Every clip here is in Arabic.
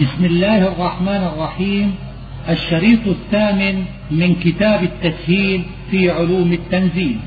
بسم الله الرحمن الرحيم. الشريط الثامن من كتاب التسهيل في علوم التنزيل.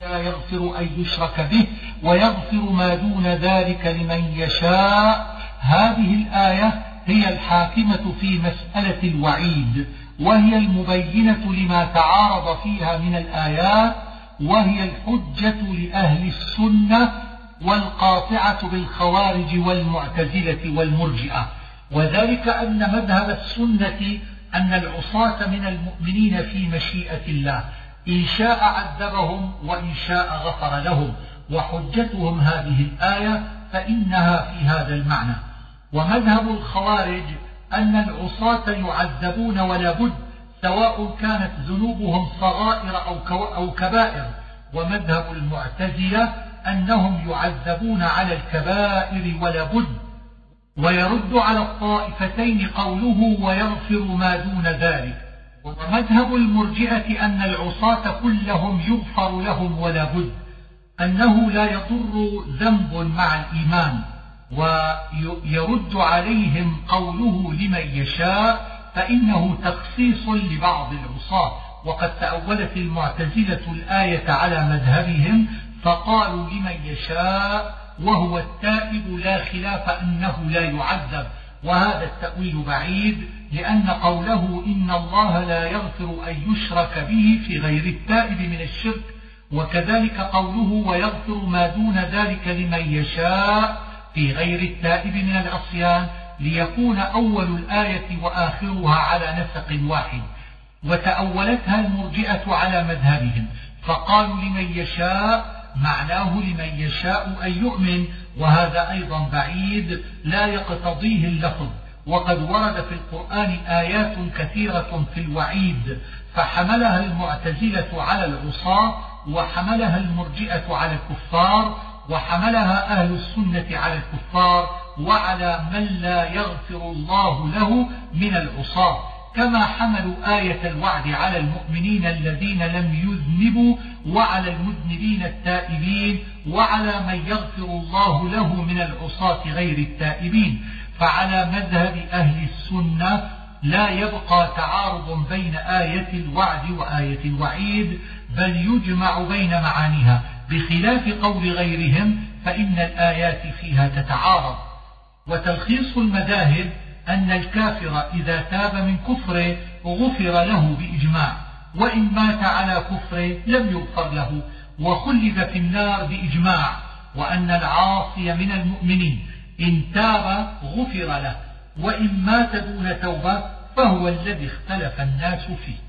لا يغفر أن يشرك به ويغفر ما دون ذلك لمن يشاء. هذه الآية هي الحاكمة في مسألة الوعيد وهي المبينة لما تعارض فيها من الآيات وهي الحجة لأهل السنة والقاطعة بالخوارج والمعتزلة والمرجئة. وذلك أن مذهب السنة أن العصاة من المؤمنين في مشيئة الله. إن شاء عذبهم وإن شاء غفر لهم. وحجتهم هذه الآية فإنها في هذا المعنى. ومذهب الخوارج أن العصاة يعذبون ولا بد سواء كانت ذنوبهم صغائر أو كبائر. ومذهب المعتزلة أنهم يعذبون على الكبائر ولا بد ويرد على الطائفتين قوله ويغفر ما دون ذلك. ومذهب المرجئة أن العصاة كلهم يغفر لهم ولا بد أنه لا يضر ذنب مع الإيمان ويرد عليهم قوله لمن يشاء فإنه تخصيص لبعض العصاة. وقد تأولت المعتزلة الآية على مذهبهم فقالوا لمن يشاء وهو التائب لا خلاف أنه لا يعذب. وهذا التأويل بعيد لأن قوله إن الله لا يغفر أن يشرك به في غير التائب من الشرك وكذلك قوله ويغفر ما دون ذلك لمن يشاء في غير التائب من العصيان ليكون أول الآية وآخرها على نسق واحد. وتأولتها المرجئة على مذهبهم فقالوا لمن يشاء معناه لمن يشاء أن يؤمن وهذا أيضا بعيد لا يقتضيه اللفظ. وقد ورد في القرآن آيات كثيرة في الوعيد فحملها المعتزلة على العصاة وحملها المرجئة على الكفار وحملها أهل السنة على الكفار وعلى من لا يغفر الله له من العصاة. كما حملوا آية الوعد على المؤمنين الذين لم يذنبوا وعلى المذنبين التائبين وعلى من يغفر الله له من العصاة غير التائبين. فعلى مذهب أهل السنة لا يبقى تعارض بين آية الوعد وآية الوعيد بل يجمع بين معانيها. بخلاف قول غيرهم فإن الآيات فيها تتعارض. وتلخيص المذاهب أن الكافر إذا تاب من كفره غفر له بإجماع وإن مات على كفره لم يغفر له وخلد في النار بإجماع وأن العاصي من المؤمنين إن تاب غفر له وإن مات دون توبة فهو الذي اختلف الناس فيه.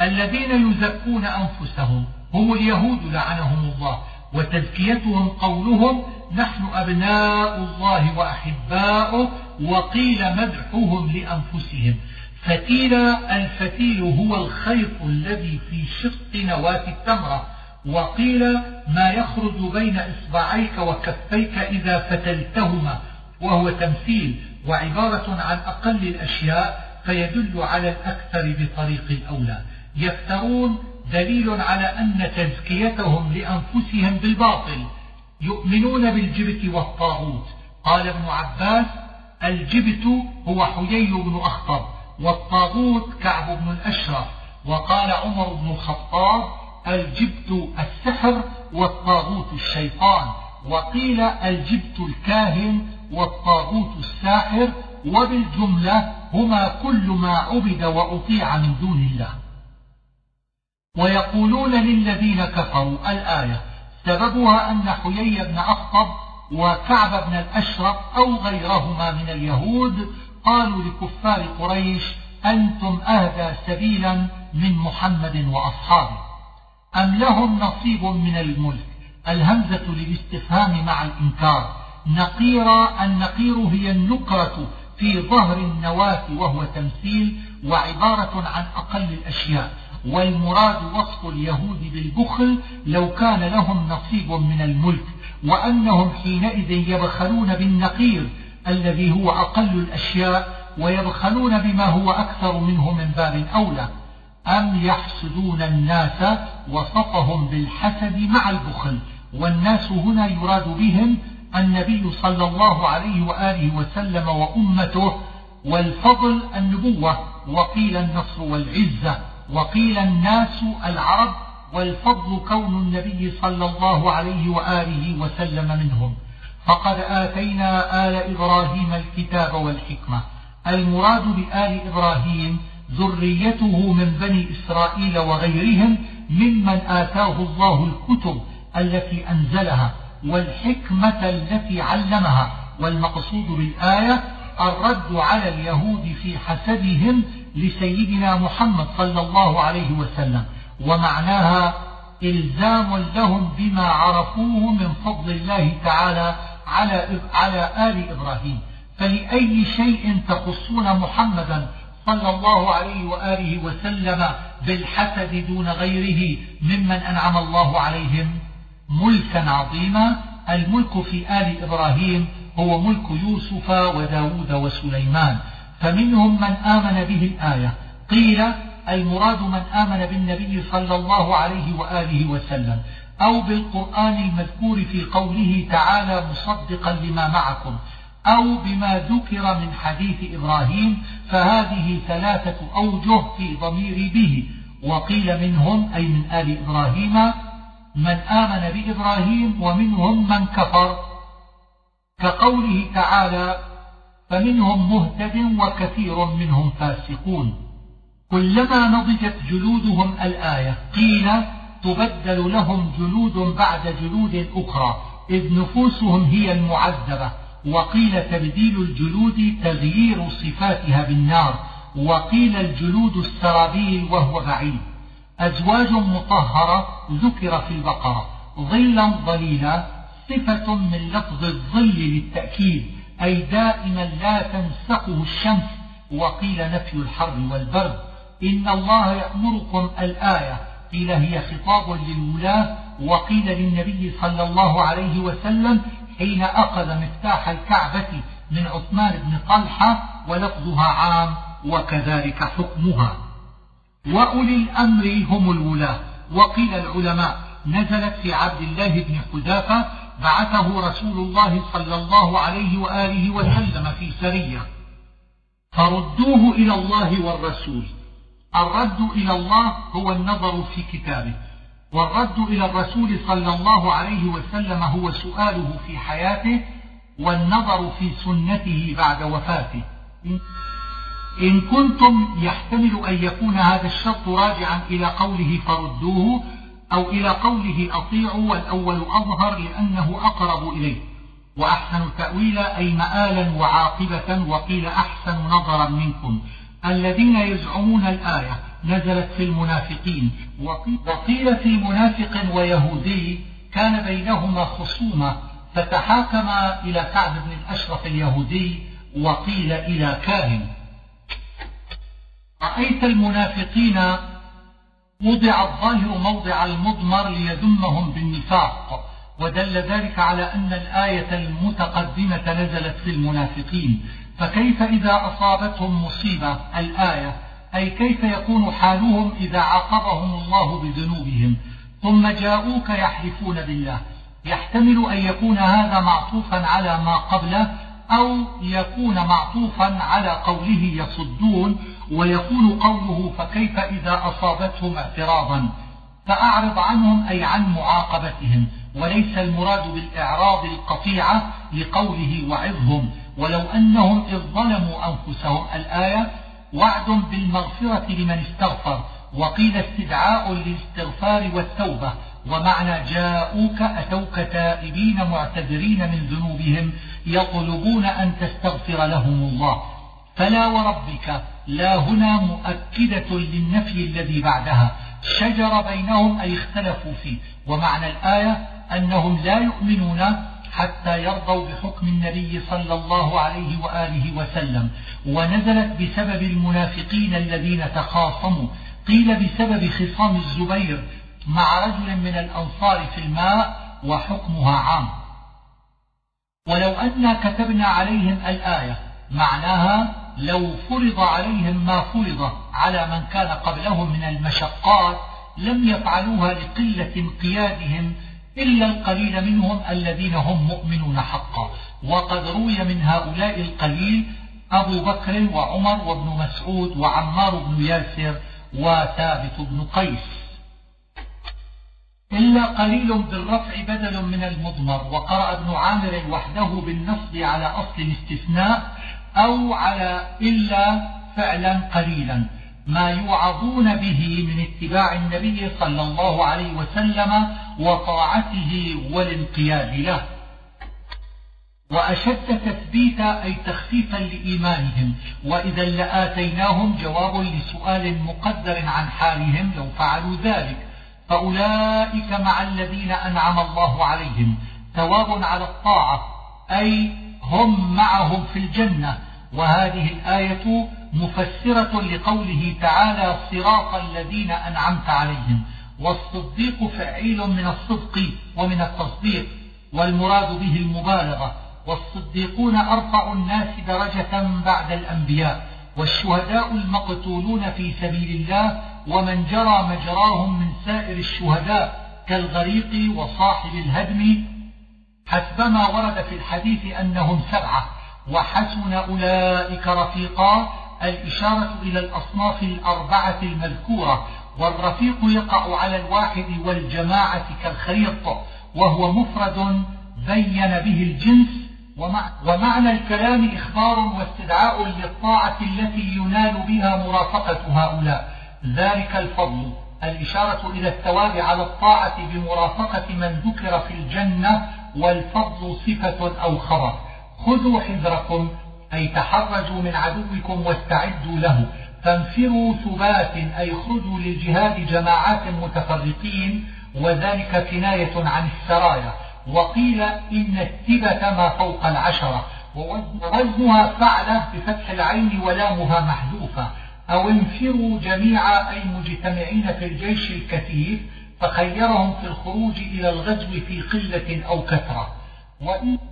الذين يزكون أنفسهم هم اليهود لعنهم الله وتزكيتهم قولهم نحن أبناء الله وأحباؤه وقيل مدحهم لأنفسهم. فتيل الفتيل هو الخيط الذي في شق نواة التمرة. وقيل ما يخرج بين إصبعيك وكفيك إذا فتلتهما. وهو تمثيل وعبارة عن أقل الأشياء فيدل على الأكثر بطريق الأولى. يفترون دليل على أن تزكيتهم لأنفسهم بالباطل. يؤمنون بالجبت والطاغوت. قال ابن عباس الجبت هو حيي بن أخطب والطاغوت كعب بن الأشرف. وقال عمر بن الخطاب الجبت السحر والطاغوت الشيطان. وقيل الجبت الكاهن والطاغوت الساحر وبالجملة هما كل ما عبد وأطيع من دون الله. ويقولون للذين كفروا الآية سببها أن حيي بن أخطب وكعب بن الأشرف أو غيرهما من اليهود قالوا لكفار قريش أنتم أهدى سبيلا من محمد وأصحابه. أم لهم نصيب من الملك؟ الهمزة للاستفهام مع الإنكار. نقيرا النقير هي النقرة في ظهر النواة وهو تمثيل وعبارة عن أقل الأشياء. والمراد وصف اليهود بالبخل لو كان لهم نصيب من الملك. وأنهم حينئذ يبخلون بالنقير الذي هو أقل الأشياء ويبخلون بما هو أكثر منه من باب أولى. أم يحسدون الناس وصفهم بالحسد مع البخل؟ والناس هنا يراد بهم النبي صلى الله عليه وآله وسلم وأمته والفضل النبوة وقيل النصر والعزة وقيل الناس العرب والفضل كون النبي صلى الله عليه وآله وسلم منهم. فقد آتينا آل إبراهيم الكتاب والحكمة. المراد بآل إبراهيم ذريته من بني إسرائيل وغيرهم ممن آتاه الله الكتب التي أنزلها والحكمة التي علمها. والمقصود بالآية الرد على اليهود في حسدهم لسيدنا محمد صلى الله عليه وسلم. ومعناها إلزام لهم بما عرفوه من فضل الله تعالى على على آل إبراهيم. فلأي شيء تخصون محمدا صلى الله عليه وآله وسلم بالحسد دون غيره ممن أنعم الله عليهم ملكا عظيما. الملك في آل إبراهيم هو ملك يوسف وداود وسليمان. فمنهم من آمن به الآية. قيل المراد من آمن بالنبي صلى الله عليه وآله وسلم أو بالقرآن المذكور في قوله تعالى مصدقا لما معكم أو بما ذكر من حديث إبراهيم فهذه ثلاثة أوجه في ضمير به. وقيل منهم أي من آل إبراهيم من آمن بإبراهيم ومنهم من كفر. كقوله تعالى فمنهم مهتد وكثير منهم فاسقون. كلما نضجت جلودهم الآية قيل تبدل لهم جلود بعد جلود أخرى إذ نفوسهم هي المعذبة وقيل تبديل الجلود تغيير صفاتها بالنار وقيل الجلود السرابيل وهو بعيد. أزواج مطهرة ذكر في البقرة ظلا ظليلا صفة من لفظ الظل للتأكيد أي دائما لا تنسقه الشمس وقيل نفي الحر والبرد. إن الله يأمركم الآية. قيل هي خطاب للولاة وقيل للنبي صلى الله عليه وسلم حين أخذ مفتاح الكعبة من عثمان بن طلحة ولفظها عام وكذلك حكمها. وأولي الأمر هم الولاة. وقيل العلماء نزلت في عبد الله بن حذافة بعثه رسول الله صلى الله عليه وآله وسلم في سرية. فردوه إلى الله والرسول. الرد إلى الله هو النظر في كتابه. والرد إلى الرسول صلى الله عليه وسلم هو سؤاله في حياته والنظر في سنته بعد وفاته. إن كنتم يحتمل أن يكون هذا الشرط راجعا إلى قوله فردوه أو إلى قوله أطيعوا والأول أظهر لأنه أقرب إليه. وأحسن تأويلا أي مآلا وعاقبة وقيل أحسن نظرا منكم. الذين يزعمون الآية نزلت في المنافقين. وقيل في منافق ويهودي كان بينهما خصومة فتحاكم إلى كعب بن الأشرف اليهودي وقيل إلى كاهن. رأيت المنافقين وضع الظاهر موضع المضمر ليذمهم بالنفاق ودل ذلك على أن الآية المتقدمة نزلت في المنافقين. فكيف إذا أصابتهم مصيبة الآية؟ أي كيف يكون حالهم إذا عاقبهم الله بذنوبهم؟ ثم جاءوك يحلفون بالله. يحتمل أن يكون هذا معطوفا على ما قبله أو يكون معطوفا على قوله يصدون ويكون قوله فكيف إذا أصابتهم اعتراضا؟ فأعرض عنهم أي عن معاقبتهم وليس المراد بالإعراض القطيعة لقوله وعظهم. ولو أنهم إذ ظلموا أنفسهم الآية وعد بالمغفرة لمن استغفر وقيل استدعاء للاستغفار والتوبة ومعنى جاءوك أتوك تائبين معتذرين من ذنوبهم يطلبون أن تستغفر لهم الله. فلا وربك لا هنا مؤكدة للنفي الذي بعدها. شجر بينهم أي اختلفوا فيه. ومعنى الآية أنهم لا يؤمنون حتى يرضوا بحكم النبي صلى الله عليه وآله وسلم. ونزلت بسبب المنافقين الذين تخاصموا. قيل بسبب خصام الزبير مع رجل من الأنصار في الماء وحكمها عام. ولو أنا كتبنا عليهم الآية معناها لو فرض عليهم ما فرض على من كان قبلهم من المشقات لم يفعلوها لقلة انقيادهم إلا القليل منهم الذين هم مؤمنون حقا. وقد روي من هؤلاء القليل أبو بكر وعمر وابن مسعود وعمار بن ياسر وثابت بن قيس. إلا قليل بالرفع بدل من المضمر. وقرأ ابن عامر وحده بالنصب على أصل استثناء أو على إلا فعلا قليلا. ما يوعظون به من اتباع النبي صلى الله عليه وسلم وطاعته والانقياد له. وأشد تثبيتا أي تخفيفا لإيمانهم وإذا لآتيناهم جواب لسؤال مقدر عن حالهم لو فعلوا ذلك. فأولئك مع الذين أنعم الله عليهم ثواب على الطاعة أي هم معهم في الجنة. وهذه الآية مفسرة لقوله تعالى صراط الذين أنعمت عليهم والصديق فعيل من الصدق ومن التصديق والمراد به المبالغة. والصديقون أرفع الناس درجة بعد الأنبياء والشهداء المقتولون في سبيل الله ومن جرى مجراهم من سائر الشهداء كالغريق وصاحب الهدم. حسبما ورد في الحديث أنهم سبعة وحسن أولئك رفيقا. الإشارة إلى الأصناف الأربعة المذكورة والرفيق يقع على الواحد والجماعة كالخريط وهو مفرد بين به الجنس ومعنى الكلام إخبار واستدعاء للطاعة التي ينال بها مرافقة هؤلاء. ذلك الفضل الإشارة إلى الثواب على الطاعة بمرافقة من ذكر في الجنة والفضل صفة أو خبر. خذوا حذركم أي تحرجوا من عدوكم واستعدوا له. فانفروا ثبات أي خذوا للجهاد جماعات متفرقين وذلك كناية عن السرايا. وقيل إن التبة ما فوق العشرة. ووزنها فعلة بفتح العين ولامها محذوفة. أو انفروا جميعا أي مجتمعين في الجيش الكثير فخيرهم في الخروج إلى الغزو في قلة أو كثرة.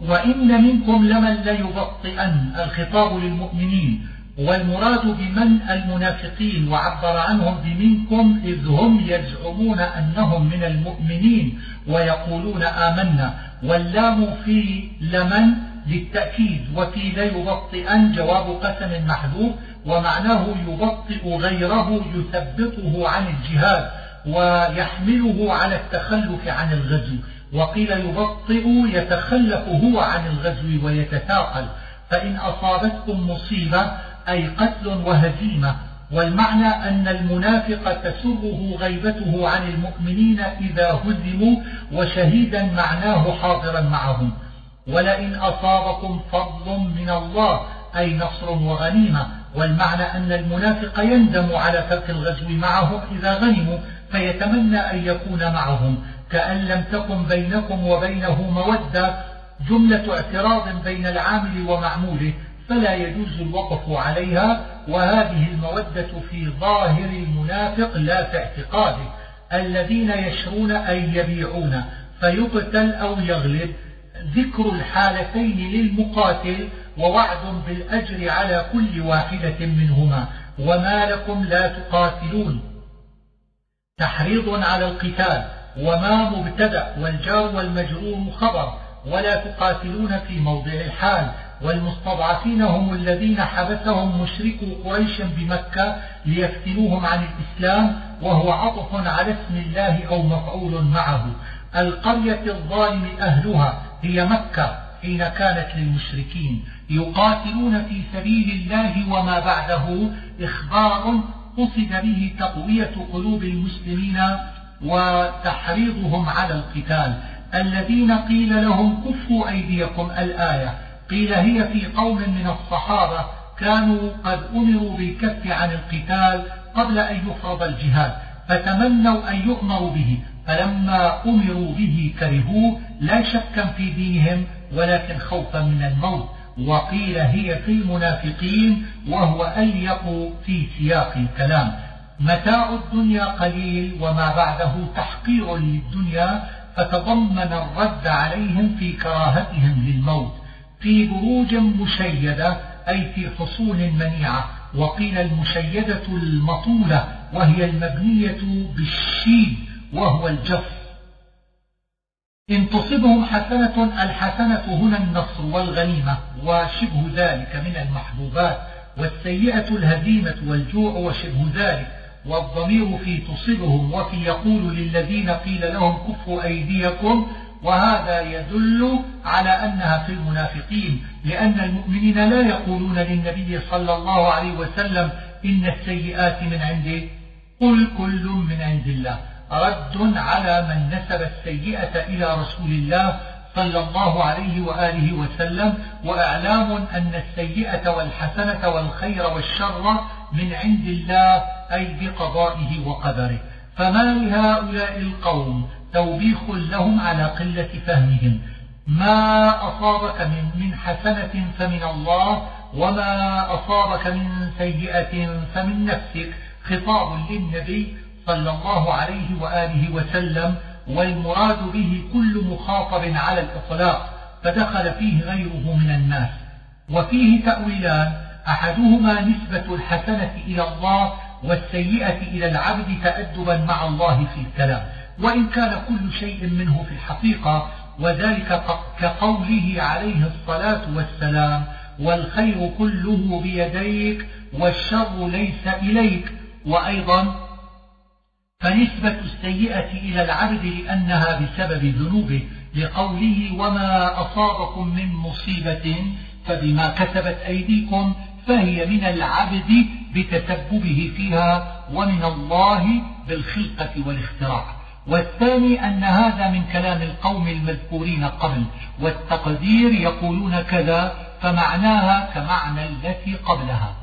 وإن منكم لمن ليبطئن الخطاب للمؤمنين والمراد بمن المنافقين وعبر عنهم بمنكم إذ هم يزعمون أنهم من المؤمنين ويقولون آمنا واللام في لمن للتأكيد وفي ليبطئن جواب قسم محذوف ومعناه يبطئ غيره يثبطه عن الجهاد ويحمله على التخلف عن الغزو. وقيل يبطئ يتخلف هو عن الغزو ويتثاقل فإن أصابتكم مصيبة أي قتل وهزيمة والمعنى أن المنافق تسره غيبته عن المؤمنين إذا هزموا وشهيدا معناه حاضرا معهم. ولئن أصابكم فضل من الله أي نصر وغنيمة والمعنى أن المنافق يندم على ترك الغزو معهم إذا غنموا فيتمنى أن يكون معهم. كأن لم تكن بينكم وبينه مودة جملة اعتراض بين العامل ومعموله فلا يجوز الوقف عليها وهذه المودة في ظاهر المنافق لا في اعتقاده الذين يشرون أي يبيعون فيقتل أو يغلب. ذكر الحالتين للمقاتل ووعد بالأجر على كل واحدة منهما. وما لكم لا تقاتلون. تحريض على القتال. وما مبتدأ والجار والمجرور خبر ولا تقاتلون في موضع الحال والمستضعفين هم الذين حبسهم مشركو قريش بمكة ليفتنوهم عن الإسلام وهو عطف على اسم الله أو مفعول معه. القرية الظالم أهلها هي مكة حين كانت للمشركين. يقاتلون في سبيل الله وما بعده إخبار قصد به تقوية قلوب المسلمين وتحريضهم على القتال. الذين قيل لهم كفوا أيديكم الآية. قيل هي في قوم من الصحابة كانوا قد أمروا بالكف عن القتال قبل أن يفرض الجهاد فتمنوا أن يؤمروا به فلما أمروا به كرهوه لا شكا في دينهم ولكن خوفا من الموت. وقيل هي في المنافقين وهو أليق في سياق الكلام. متاع الدنيا قليل وما بعده تحقير للدنيا فتضمن الرد عليهم في كراهتهم للموت في بروج مشيدة أي في حصون منيعة وقيل المشيدة المطولة وهي المبنية بالشيد وهو الجف. إن تصبهم حسنة الحسنة هنا النصر والغنيمة وشبه ذلك من المحبوبات والسيئة الهزيمة والجوع وشبه ذلك والضمير في تصبهم وفي يقول للذين قيل لهم كفوا أيديكم وهذا يدل على أنها في المنافقين لأن المؤمنين لا يقولون للنبي صلى الله عليه وسلم إن السيئات من عنده قل كل من عند الله رد على من نسب السيئة إلى رسول الله صلى الله عليه وآله وسلم وإعلام أن السيئة والحسنة والخير والشر من عند الله أي بقضائه وقدره. فما لهؤلاء القوم توبيخ لهم على قلة فهمهم؟ ما أصابك من, من حسنة فمن الله وما أصابك من سيئة فمن نفسك؟ خطاب للنبي صلى الله عليه وآله وسلم والمراد به كل مخاطب على الإطلاق فدخل فيه غيره من الناس. وفيه تأويلان أحدهما نسبة الحسنة إلى الله والسيئة إلى العبد تأدبا مع الله في الكلام وإن كان كل شيء منه في الحقيقة وذلك كقوله عليه الصلاة والسلام والخير كله بيديك والشر ليس إليك وأيضا فنسبة السيئة إلى العبد لأنها بسبب ذنوبه لقوله وما أصابكم من مصيبة فبما كسبت أيديكم فهي من العبد بتسببه فيها ومن الله بالخلقة والاختراع. والثاني أن هذا من كلام القوم المذكورين قبل والتقدير يقولون كذا فمعناها كمعنى التي قبلها.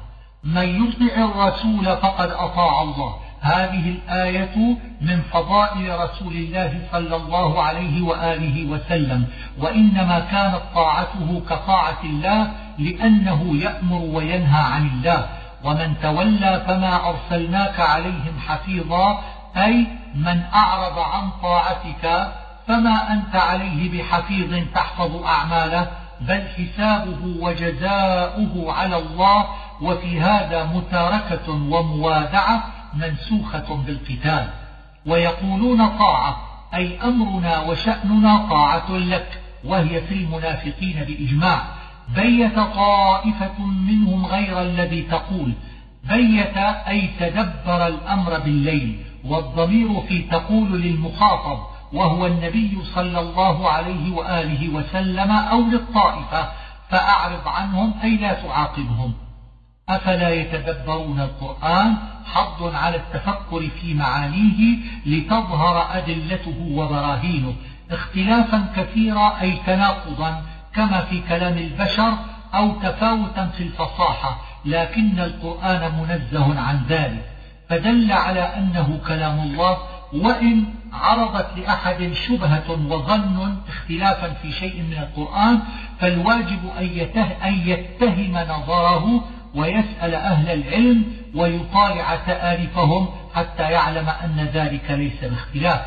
من يطع الرسول فقد أطاع الله. هذه الآية من فضائل رسول الله صلى الله عليه وآله وسلم وإنما كانت طاعته كطاعة الله لأنه يأمر وينهى عن الله. ومن تولى فما أرسلناك عليهم حفيظا أي من أعرض عن طاعتك فما أنت عليه بحفيظ تحفظ أعماله بل حسابه وجزاؤه على الله وفي هذا متاركة وموادعة منسوخة بالقتال ويقولون طاعة أي أمرنا وشأننا طاعة لك وهي في المنافقين بإجماع. بيت طائفة منهم غير الذي تقول. بيت أي تدبر الأمر بالليل والضمير في تقول للمخاطب وهو النبي صلى الله عليه وآله وسلم أو للطائفة فأعرض عنهم أي لا تعاقبهم. أفلا يتدبرون القرآن حظ على التفكر في معانيه لتظهر أدلته وبراهينه اختلافا كثيرا أي تناقضا كما في كلام البشر أو تفاوتا في الفصاحة لكن القرآن منزه عن ذلك. فدل على أنه كلام الله وإن عرضت لأحد شبهة وظن اختلافا في شيء من القرآن فالواجب أن يتهم نظره ويسأل أهل العلم ويطالع تآلفهم حتى يعلم أن ذلك ليس باختلاف.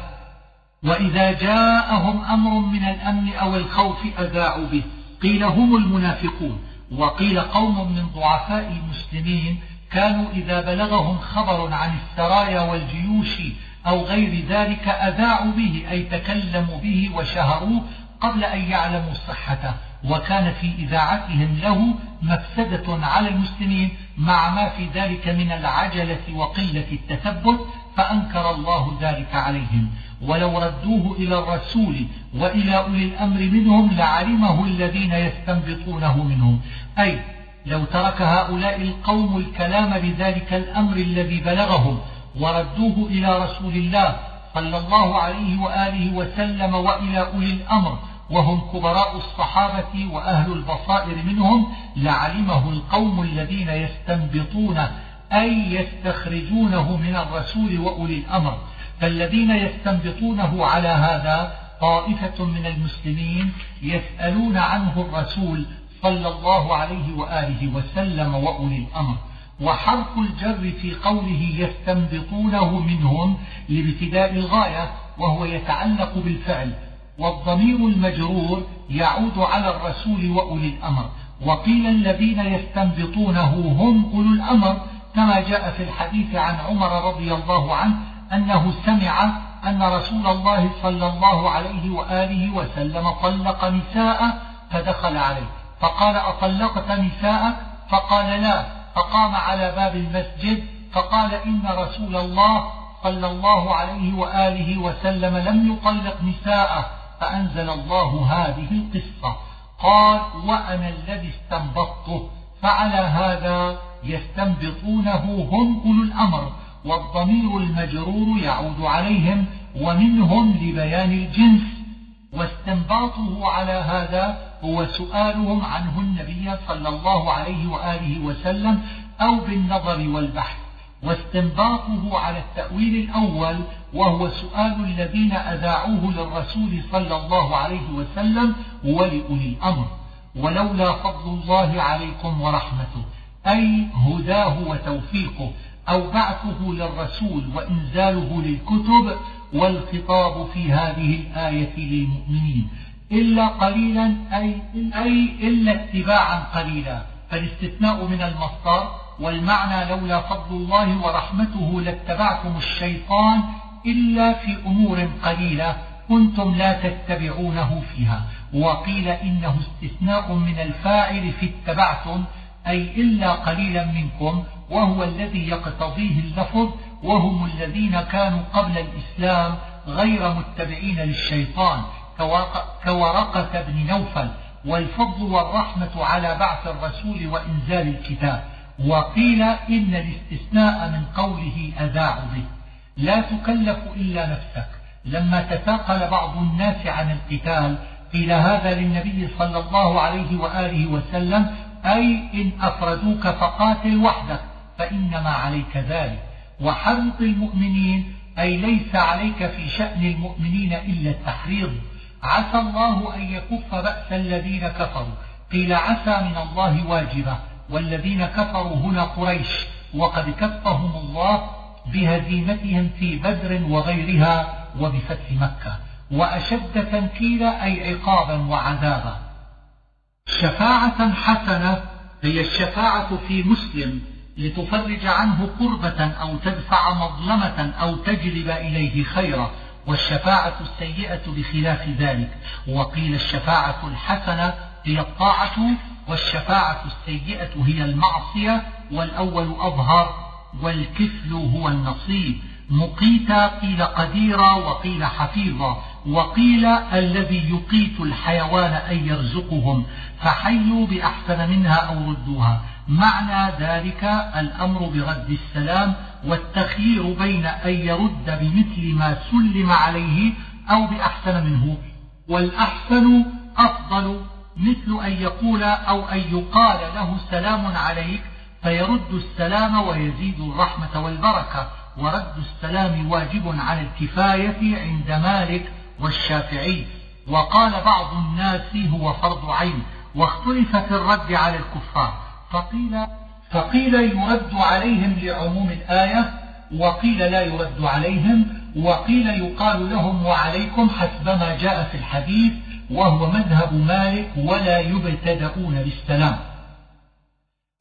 وإذا جاءهم أمر من الأمن أو الخوف أذاعوا به. قيل هم المنافقون. وقيل قوم من ضعفاء المسلمين كانوا إذا بلغهم خبر عن السرايا والجيوش أو غير ذلك أذاعوا به أي تكلموا به وشهروه قبل أن يعلموا صحته. وكان في إذاعتهم له مفسدة على المسلمين مع ما في ذلك من العجلة وقلة التثبت فأنكر الله ذلك عليهم. ولو ردوه إلى الرسول وإلى أولي الأمر منهم لعلمه الذين يستنبطونه منهم. أي لو ترك هؤلاء القوم الكلام بذلك الأمر الذي بلغهم وردوه إلى رسول الله صلى الله عليه وآله وسلم وإلى أولي الأمر وهم كبراء الصحابة وأهل البصائر منهم لعلمه القوم الذين يستنبطون أي يستخرجونه من الرسول وأولي الأمر. فالذين يستنبطونه على هذا طائفة من المسلمين يسألون عنه الرسول صلى الله عليه وآله وسلم وأولي الأمر. وحرف الجر في قوله يستنبطونه منهم لابتداء الغاية وهو يتعلق بالفعل والضمير المجرور يعود على الرسول وأولي الأمر. وقيل الذين يستنبطونه هم أولو الأمر كما جاء في الحديث عن عمر رضي الله عنه أنه سمع أن رسول الله صلى الله عليه وآله وسلم طلق نساءه فدخل عليه. فقال أطلقت نساءك فقال لا. فقام على باب المسجد فقال إن رسول الله صلى الله عليه وآله وسلم لم يطلق نساءه. فأنزل الله هذه القصة. قال وأنا الذي استنبطته فعلى هذا يستنبطونه هم أولو الأمر والضمير المجرور يعود عليهم ومنهم لبيان الجنس. واستنباطه على هذا هو سؤالهم عنه النبي صلى الله عليه وآله وسلم أو بالنظر والبحث. واستنباطه على التأويل الأول وهو سؤال الذين أذاعوه للرسول صلى الله عليه وسلم ولأولي الأمر. ولولا فضل الله عليكم ورحمته أي هداه وتوفيقه أو بعثه للرسول وإنزاله للكتب والخطاب في هذه الآية للمؤمنين. إلا قليلا أي, أي إلا اتباعا قليلا. فالاستثناء من المصدر والمعنى لولا فضل الله ورحمته لاتبعتم الشيطان إلا في أمور قليلة كنتم لا تتبعونه فيها. وقيل إنه استثناء من الفاعل في اتبعتم أي إلا قليلا منكم وهو الذي يقتضيه اللفظ وهم الذين كانوا قبل الإسلام غير متبعين للشيطان كورقة بن نوفل والفضل والرحمة على بعث الرسول وإنزال الكتاب. وقيل إن الاستثناء من قوله أذاع به لا تكلف إلا نفسك. لما تثاقل بعض الناس عن القتال قيل هذا للنبي صلى الله عليه وآله وسلم أي إن أفردوك فقاتل وحدك فإنما عليك ذلك. وحرط المؤمنين أي ليس عليك في شأن المؤمنين إلا التحريض. عسى الله أن يكف بأس الذين كفروا. قيل عسى من الله واجبة. والذين كفروا هنا قريش وقد كفهم الله بهزيمتهم في بدر وغيرها وبفتح مكة وأشد تنكيلا أي عقابا وعذابا. شفاعة حسنة هي الشفاعة في مسلم لتفرج عنه قربة أو تدفع مظلمة أو تجلب إليه خيرا والشفاعة السيئة بخلاف ذلك. وقيل الشفاعة الحسنة هي الطاعة والشفاعة السيئة هي المعصية والأول أظهر والكفل هو النصيب. مقيتا قيل قديرا وقيل حفيظا وقيل الذي يقيت الحيوان أن يرزقهم فحيوا بأحسن منها أو ردوها. معنى ذلك الأمر برد السلام والتخيير بين أن يرد بمثل ما سلم عليه أو بأحسن منه. والأحسن أفضل مثل أن يقول أو أن يقال له سلام عليك فيرد السلام ويزيد الرحمة والبركة. ورد السلام واجب على الكفاية عند مالك والشافعي. وقال بعض الناس هو فرض عين. واختلف في الرد على الكفار. فقيل, فقيل يرد عليهم لعموم الآية وقيل لا يرد عليهم وقيل يقال لهم وعليكم حسب ما جاء في الحديث وهو مذهب مالك ولا يبتدؤون بالسلام.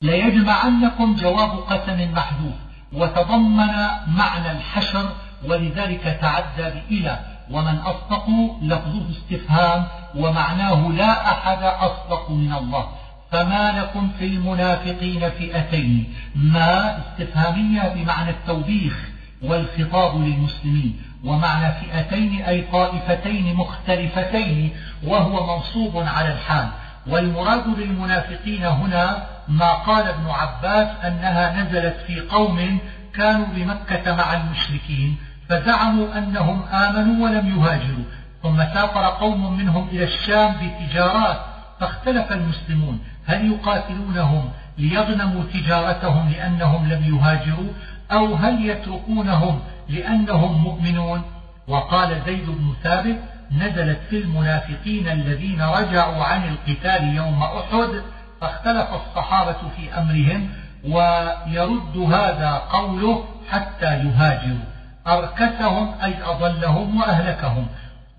ليجمعنكم جواب قسم محذوف وتضمن معنى الحشر ولذلك تعدى بإلى ومن أصدق لفظه استفهام ومعناه لا أحد أصدق من الله. فما لكم في المنافقين فئتين ما استفهامية بمعنى التوبيخ والخطاب للمسلمين. ومعنى فئتين أي طائفتين مختلفتين وهو منصوب على الحال. والمراد بالمنافقين هنا ما قال ابن عباس أنها نزلت في قوم كانوا بمكة مع المشركين فزعموا أنهم آمنوا ولم يهاجروا. ثم سافر قوم منهم إلى الشام بتجارات فاختلف المسلمون. هل يقاتلونهم ليغنموا تجارتهم لأنهم لم يهاجروا؟ أو هل يتركونهم لأنهم مؤمنون؟ وقال زيد بن ثابت نزلت في المنافقين الذين رجعوا عن القتال يوم أحد فاختلف الصحابة في أمرهم ويرد هذا قوله حتى يهاجروا. أركسهم أي أضلهم وأهلكهم.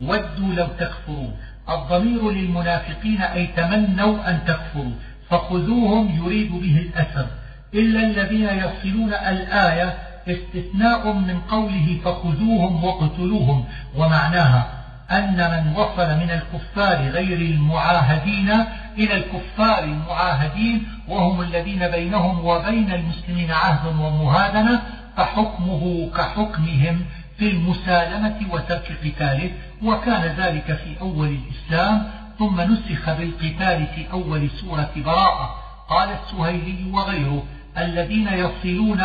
ودوا لو تكفرون. الضمير للمنافقين أي تمنوا أن تكفروا. فخذوهم يريد به الأثر إلا الذين يصلون الآية استثناء من قوله فخذوهم واقتلوهم ومعناها أن من وصل من الكفار غير المعاهدين إلى الكفار المعاهدين وهم الذين بينهم وبين المسلمين عهد ومهادنة فحكمه كحكمهم في المسالمة وترك قتاله وكان ذلك في أول الإسلام ثم نسخ بالقتال في أول سورة براءة قال السهيلي وغيره. الذين يصلون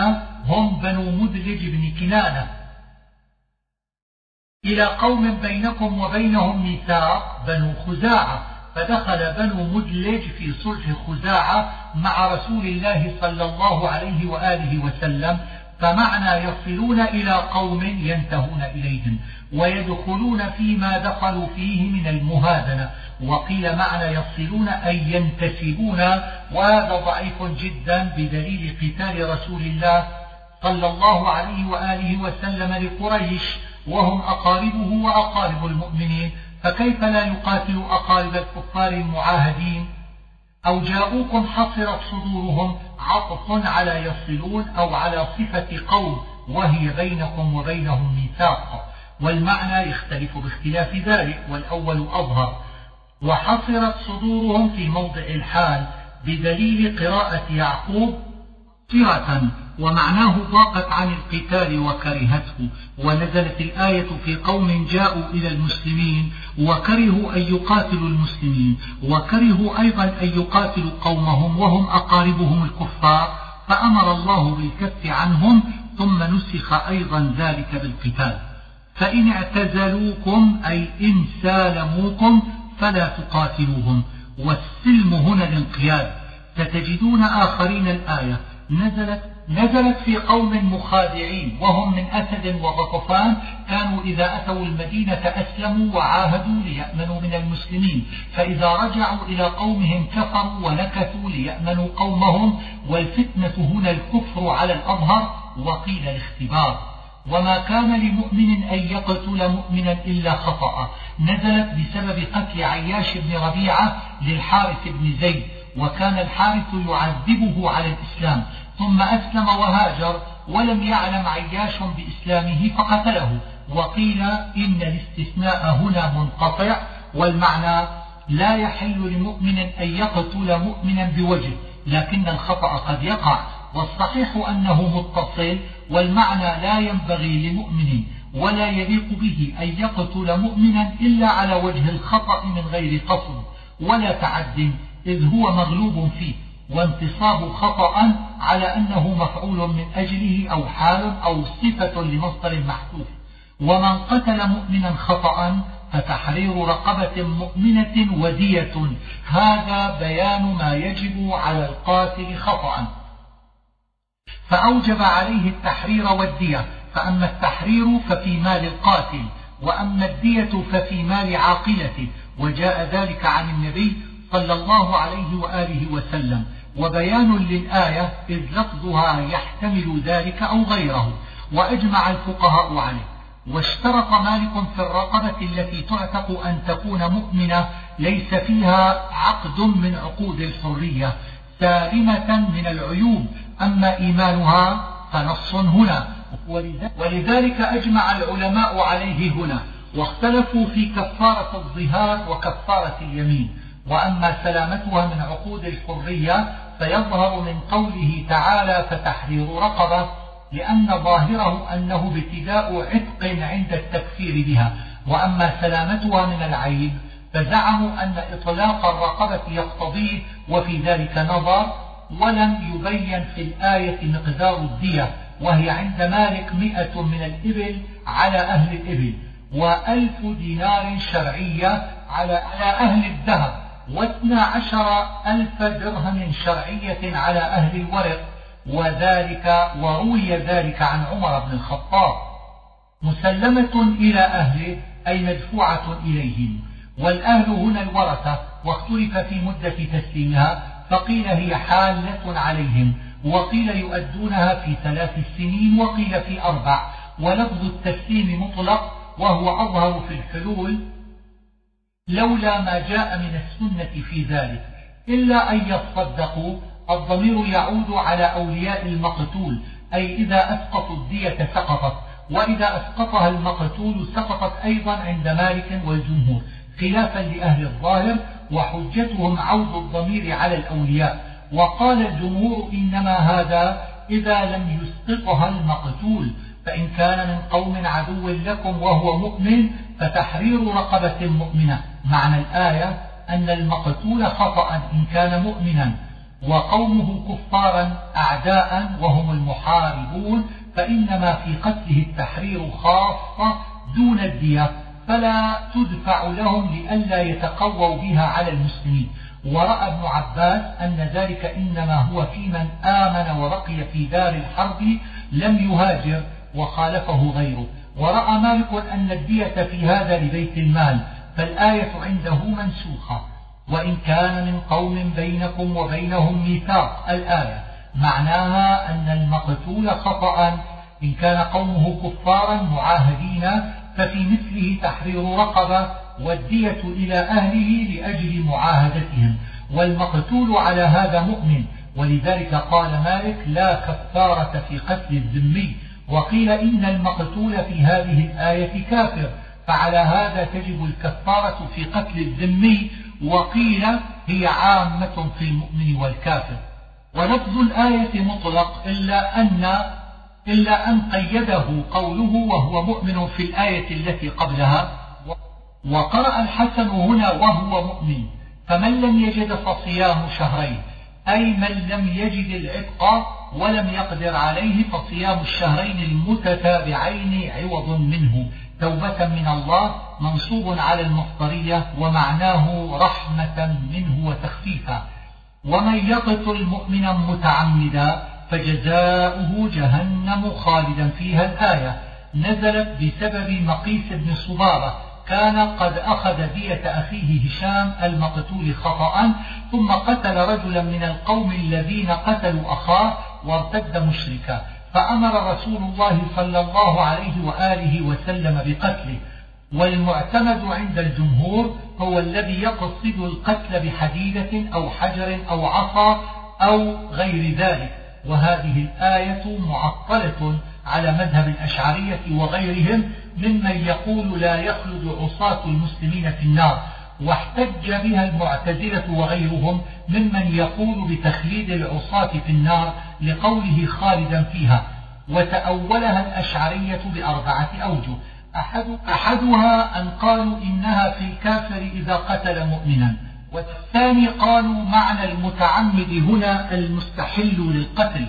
هم بنو مدلج بن كنانة. إلى قوم بينكم وبينهم ميثاق بنو خزاعة فدخل بنو مدلج في صلح خزاعة مع رسول الله صلى الله عليه وآله وسلم فمعنى يصلون إلى قوم ينتهون إليهم ويدخلون فيما دخلوا فيه من المهادنة. وقيل معنى يصلون أي ينتسبون وهذا ضعيف جدا بدليل قتال رسول الله صلى الله عليه وآله وسلم لقريش وهم أقاربه وأقارب المؤمنين. فكيف لا يقاتل أقارب الكفار المعاهدين؟ أو جاءوكم حصرت صدورهم عطف على يصلون أو على صفة قوم وهي بينكم وبينهم ميثاق. والمعنى يختلف باختلاف ذلك والأول أظهر. وحصرت صدورهم في موضع الحال بدليل قراءة يعقوب صرة ومعناه ضاقت عن القتال وكرهته ونزلت الآية في قوم جاءوا إلى المسلمين وكرهوا أن يقاتلوا المسلمين وكرهوا أيضا أن يقاتلوا قومهم وهم أقاربهم الكفار فأمر الله بالكف عنهم ثم نسخ أيضا ذلك بالقتال. فإن اعتزلوكم أي إن سالموكم فلا تقاتلوهم. والسلم هنا الانقياد ستجدون آخرين الآية. نزلت نزلت في قوم مخادعين وهم من أسد وغطفان كانوا إذا أتوا المدينة أسلموا وعاهدوا ليأمنوا من المسلمين. فإذا رجعوا إلى قومهم كفروا ونكثوا ليأمنوا قومهم والفتنة هنا الكفر على الأظهر وقيل الاختبار. وما كان لمؤمن أن يقتل مؤمنا إلا خطأ. نزلت بسبب قتل عياش بن ربيعة للحارث بن زيد وكان الحارث يعذبه على الإسلام. ثم أسلم وهاجر ولم يعلم عياش بإسلامه فقتله وقيل إن الاستثناء هنا منقطع والمعنى لا يحل لمؤمن أن يقتل مؤمنا بوجه لكن الخطأ قد يقع والصحيح أنه متصل والمعنى لا ينبغي لمؤمن ولا يليق به أن يقتل مؤمنا إلا على وجه الخطأ من غير قصد ولا تعد إذ هو مغلوب فيه وانتصاب خطأ على أنه مفعول من أجله أو حال أو صفة لمصدر محذوف. ومن قتل مؤمنا خطأ فتحرير رقبة مؤمنة ودية. هذا بيان ما يجب على القاتل خطأ. فأوجب عليه التحرير والدية. فأما التحرير ففي مال القاتل وأما الدية ففي مال عاقلته. وجاء ذلك عن النبي صلى الله عليه وآله وسلم. وبيان للآية إذ لفظها يحتمل ذلك أو غيره. وأجمع الفقهاء عليه. واشترط مالك في الرقبة التي تعتق أن تكون مؤمنة ليس فيها عقد من عقود الحرية. سالمة من العيوب. أما إيمانها فنص هنا. ولذلك أجمع العلماء عليه هنا. واختلفوا في كفارة الظهار وكفارة اليمين. وأما سلامتها من عقود الحرية فيظهر من قوله تعالى فتحرير رقبة لأن ظاهره أنه ابتداء عتق عند التكفير بها. وأما سلامتها من العيب فزعموا أن إطلاق الرقبة يقتضيه وفي ذلك نظر ولم يبين في الآية مقدار الدية وهي عند مالك مئة من الإبل على أهل الإبل وألف دينار شرعية على أهل الذهب. واثنى عشر ألف درهم شرعية على أهل الورق وذلك وروي ذلك عن عمر بن الخطاب. مسلمة إلى أهله أي مدفوعة إليهم. والأهل هنا الورثة واختلف في مدة تسليمها فقيل هي حالة عليهم وقيل يؤدونها في ثلاث سنين وقيل في أربع. ولفظ التسليم مطلق وهو أظهر في الحلول لولا ما جاء من السنة في ذلك إلا أن يصدقوا الضمير يعود على أولياء المقتول أي إذا أسقطوا الدية سقطت وإذا أسقطها المقتول سقطت أيضا عند مالك والجمهور خلافا لأهل الظاهر وحجتهم عود الضمير على الأولياء. وقال الجمهور إنما هذا إذا لم يسقطها المقتول فإن كان من قوم عدو لكم وهو مؤمن فتحرير رقبة مؤمنة. معنى الآية أن المقتول خطأ إن كان مؤمنا وقومه كفارا أعداء وهم المحاربون فإنما في قتله التحرير خاصة دون الدية فلا تدفع لهم لئلا يتقووا بها على المسلمين. ورأى ابن عباس أن ذلك إنما هو في من آمن وبقي في دار الحرب لم يهاجر وخالفه غيره. ورأى مالك أن الدية في هذا لبيت المال فالآية عنده منسوخة. وإن كان من قوم بينكم وبينهم ميثاق. الآية معناها أن المقتول خطأ. إن كان قومه كفارا معاهدين ففي مثله تحرير رقبة والدية إلى أهله لأجل معاهدتهم. والمقتول على هذا مؤمن. ولذلك قال مالك لا كفارة في قتل الذمي. وقيل إن المقتول في هذه الآية كافر. فعلى هذا تجب الكفارة في قتل الذمي وقيل هي عامة في المؤمن والكافر. ولفظ الآية مطلق إلا أن إلا أن قيده قوله وهو مؤمن في الآية التي قبلها. وقرأ الحسن هنا وهو مؤمن. فمن لم يجد فصيام شهرين أي من لم يجد العتق ولم يقدر عليه فصيام الشهرين المتتابعين عوض منه. توبة من الله منصوب على المصدرية ومعناه رحمة منه وتخفيفا. ومن يقتل مؤمنا متعمدا فجزاؤه جهنم خالدا فيها الآية. نزلت بسبب مقيس بن صبارة كان قد أخذ دية أخيه هشام المقتول خطأ ثم قتل رجلا من القوم الذين قتلوا أخاه وارتد مشركا. فأمر رسول الله صلى الله عليه وآله وسلم بقتله والمعتمد عند الجمهور هو الذي يقصد القتل بحديدة أو حجر أو عصا أو غير ذلك وهذه الآية معطلة على مذهب الأشعرية وغيرهم ممن يقول لا يخلد عصاة المسلمين في النار واحتج بها المعتزلة وغيرهم ممن يقول بتخليد العصاة في النار لقوله خالدا فيها وتأولها الأشعرية بأربعة أوجه. أحد أحدها أن قالوا إنها في الكافر إذا قتل مؤمنا. والثاني قالوا معنى المتعمد هنا المستحل للقتل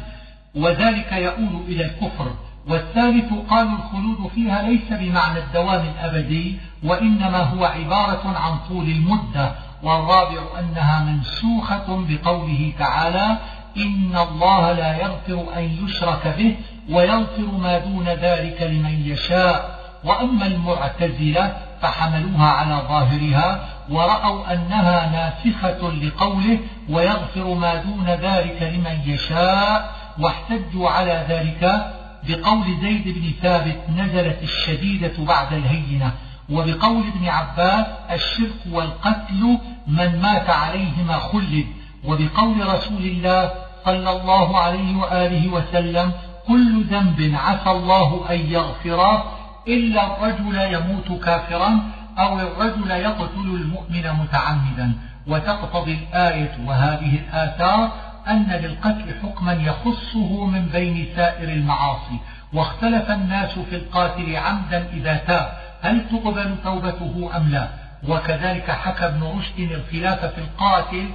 وذلك يؤول إلى الكفر. والثالث قالوا الخلود فيها ليس بمعنى الدوام الأبدي وإنما هو عبارة عن طول المدة. والرابع أنها منسوخة بقوله تعالى إن الله لا يغفر أن يشرك به ويغفر ما دون ذلك لمن يشاء. وأما المعتزلة فحملوها على ظاهرها ورأوا أنها ناسخة لقوله ويغفر ما دون ذلك لمن يشاء واحتجوا على ذلك بقول زيد بن ثابت نزلت الشديدة بعد الهينة وبقول ابن عباس الشرك والقتل من مات عليهما خلد وبقول رسول الله صلى الله عليه وآله وسلم كل ذنب عسى الله أن يغفره إلا الرجل يموت كافرا أو الرجل يقتل المؤمن متعمدا. وتقتضي الآية وهذه الآثار أن للقتل حكما يخصه من بين سائر المعاصي. واختلف الناس في القاتل عمدا إذا تاب هل تقبل توبته أم لا؟ وكذلك حكى ابن رشد الخلاف في القاتل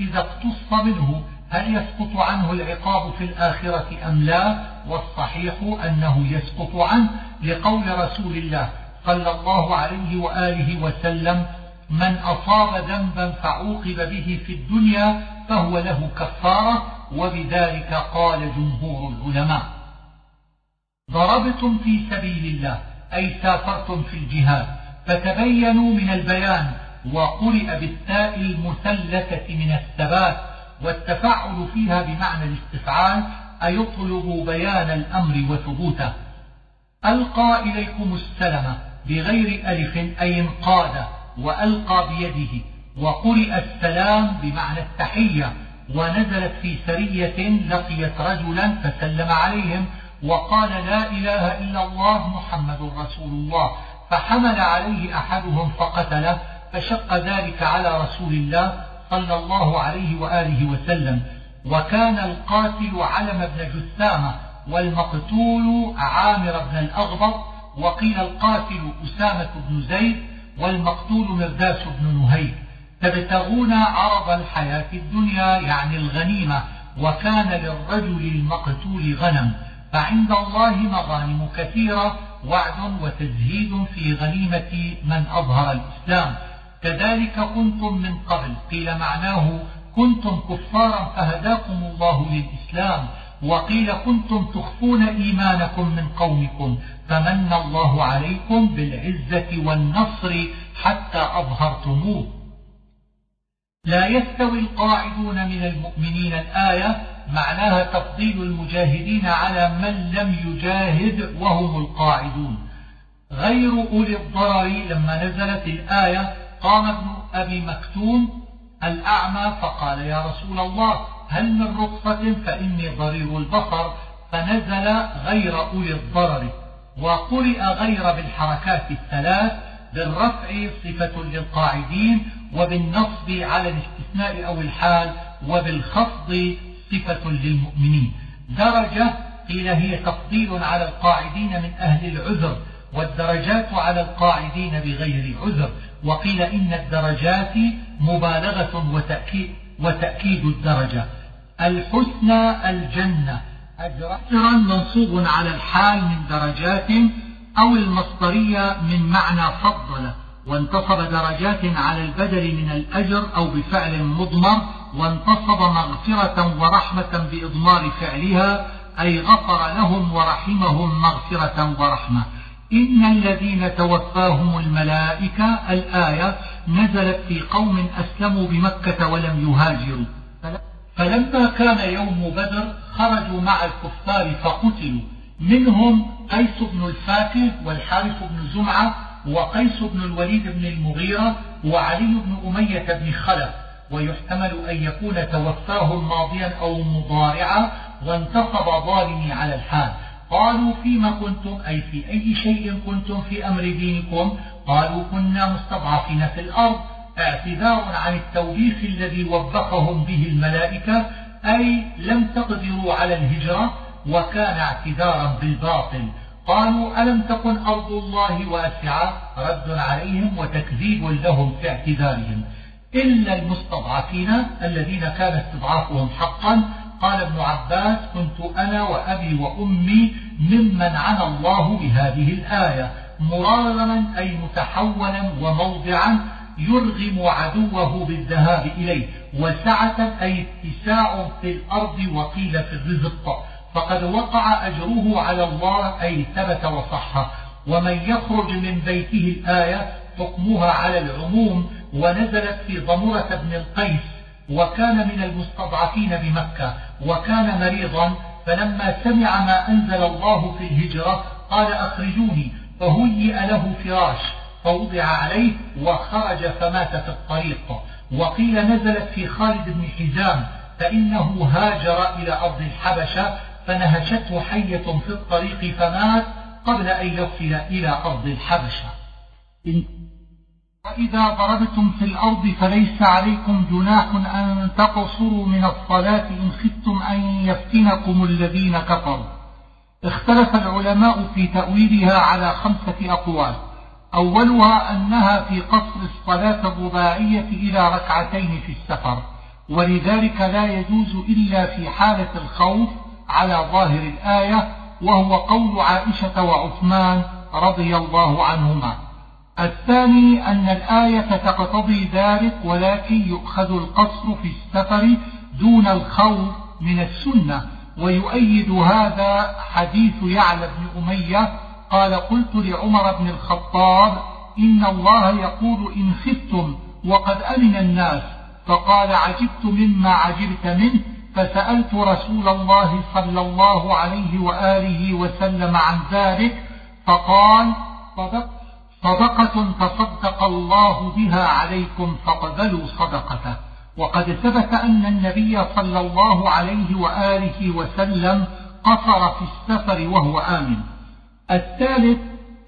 إذا اقتص منه. هل يسقط عنه العقاب في الآخرة أم لا؟ والصحيح أنه يسقط عنه. لقول رسول الله صلى الله عليه وآله وسلم من أصاب ذنبا فعوقب به في الدنيا فهو له كفارة. وبذلك قال جمهور العلماء ضربتم في سبيل الله أي سافرتم في الجهاد فتبينوا من البيان وقرئ بالتاء المثلثة من الثبات والتفاعل فيها بمعنى الاستفعال أيطلب بيان الأمر وثبوته. ألقى إليكم السلم بغير ألف أي انقاد وألقى بيده وقرئ السلام بمعنى التحية ونزلت في سرية لقيت رجلا فسلم عليهم وقال لا إله إلا الله محمد رسول الله. فحمل عليه أحدهم فقتله فشق ذلك على رسول الله صلى الله عليه وآله وسلم وكان القاتل علم بن جثامة والمقتول عامر بن الأغبط وقيل القاتل أسامة بن زيد والمقتول مرداس بن نهيك تبتغون عرض الحياة الدنيا يعني الغنيمة وكان للرجل المقتول غنم فعند الله مغانم كثيرة وعد وتزهيد في غنيمة من أظهر الإسلام. كذلك كنتم من قبل. قيل معناه كنتم كفارا فهداكم الله للإسلام وقيل كنتم تخفون إيمانكم من قومكم فمن الله عليكم بالعزة والنصر حتى أظهرتموه. لا يستوي القاعدون من المؤمنين الآية معناها تفضيل المجاهدين على من لم يجاهد وهم القاعدون. غير أولي الضرر لما نزلت الآية قام ابن أبي مكتوم الأعمى فقال يا رسول الله هل من رخصة فإني ضرير البصر؟ فنزل غير أولي الضرر وقرئ غير بالحركات الثلاث بالرفع صفة للقاعدين وبالنصب على الاستثناء أو الحال وبالخفض صفة للمؤمنين. درجة قيل هي تفضيل على القاعدين من أهل العذر. والدرجات على القاعدين بغير عذر. وقيل إن الدرجات مبالغة وتأكيد, وتأكيد الدرجة. الحسنى الجنة. أجرا منصوب على الحال من درجات أو المصدرية من معنى فضل. وانتصب درجات على البدل من الأجر أو بفعل مضمر. وانتصب مغفرة ورحمة بإضمار فعلها. أي غفر لهم ورحمهم مغفرة ورحمة. إن الذين توفاهم الملائكة الآية نزلت في قوم أسلموا بمكة ولم يهاجروا. فلما كان يوم بدر خرجوا مع الكفار فقتلوا. منهم قيس بن الفاكه والحارث بن زمعة وقيس بن الوليد بن المغيرة وعلي بن أمية بن خلف. ويحتمل أن يكون توفاهم ماضيا أو مضارعا وانتصب ظالمي على الحال. قالوا فيما كنتم أي في أي شيء كنتم في أمر دينكم؟ قالوا كنا مستضعفين في الأرض اعتذار عن التوبيخ الذي وبخهم به الملائكة أي لم تقدروا على الهجرة وكان اعتذارا بالباطل. قالوا ألم تكن أرض الله واسعة؟ رد عليهم وتكذيب لهم في اعتذارهم. إلا المستضعفين الذين كان استضعافهم حقا قال ابن عباس كنت أنا وأبي وأمي ممن عنى الله بهذه الآية. مراغما أي متحولا وموضعا يرغم عدوه بالذهاب إليه. وسعة أي اتساع في الأرض وقيل في الرزق. فقد وقع أجره على الله أي ثبت وصح. ومن يخرج من بيته الآية حكمها على العموم ونزلت في ضمرة بن القيس وكان من المستضعفين بمكة وكان مريضا فلما سمع ما أنزل الله في الهجرة قال أخرجوني فهيئ له فراش فوضع عليه وخرج فمات في الطريق. وقيل نزلت في خالد بن حزام فإنه هاجر إلى أرض الحبشة فنهشته حية في الطريق فمات قبل أن يصل إلى أرض الحبشة. وإذا ضربتم في الأرض فليس عليكم جناح أن تقصروا من الصلاة إن خفتم أن يفتنكم الذين كفروا. اختلف العلماء في تأويلها على خمسة أقوال. أولها أنها في قصر الصلاة الرباعية إلى ركعتين في السفر ولذلك لا يجوز إلا في حالة الخوف على ظاهر الآية وهو قول عائشة وعثمان رضي الله عنهما. الثاني أن الآية تقتضي ذلك ولكن يؤخذ القصر في السفر دون الخوف من السنة ويؤيد هذا حديث يعلى بن أمية قال قلت لعمر بن الخطاب إن الله يقول إن خفتم وقد أمن الناس فقال عجبت مما عجبت منه فسألت رسول الله صلى الله عليه وآله وسلم عن ذلك فقال صدق صدقة تصدق الله بها عليكم فاقبلوا صدقته. وقد ثبت أن النبي صلى الله عليه وآله وسلم قصر في السفر وهو آمن. الثالث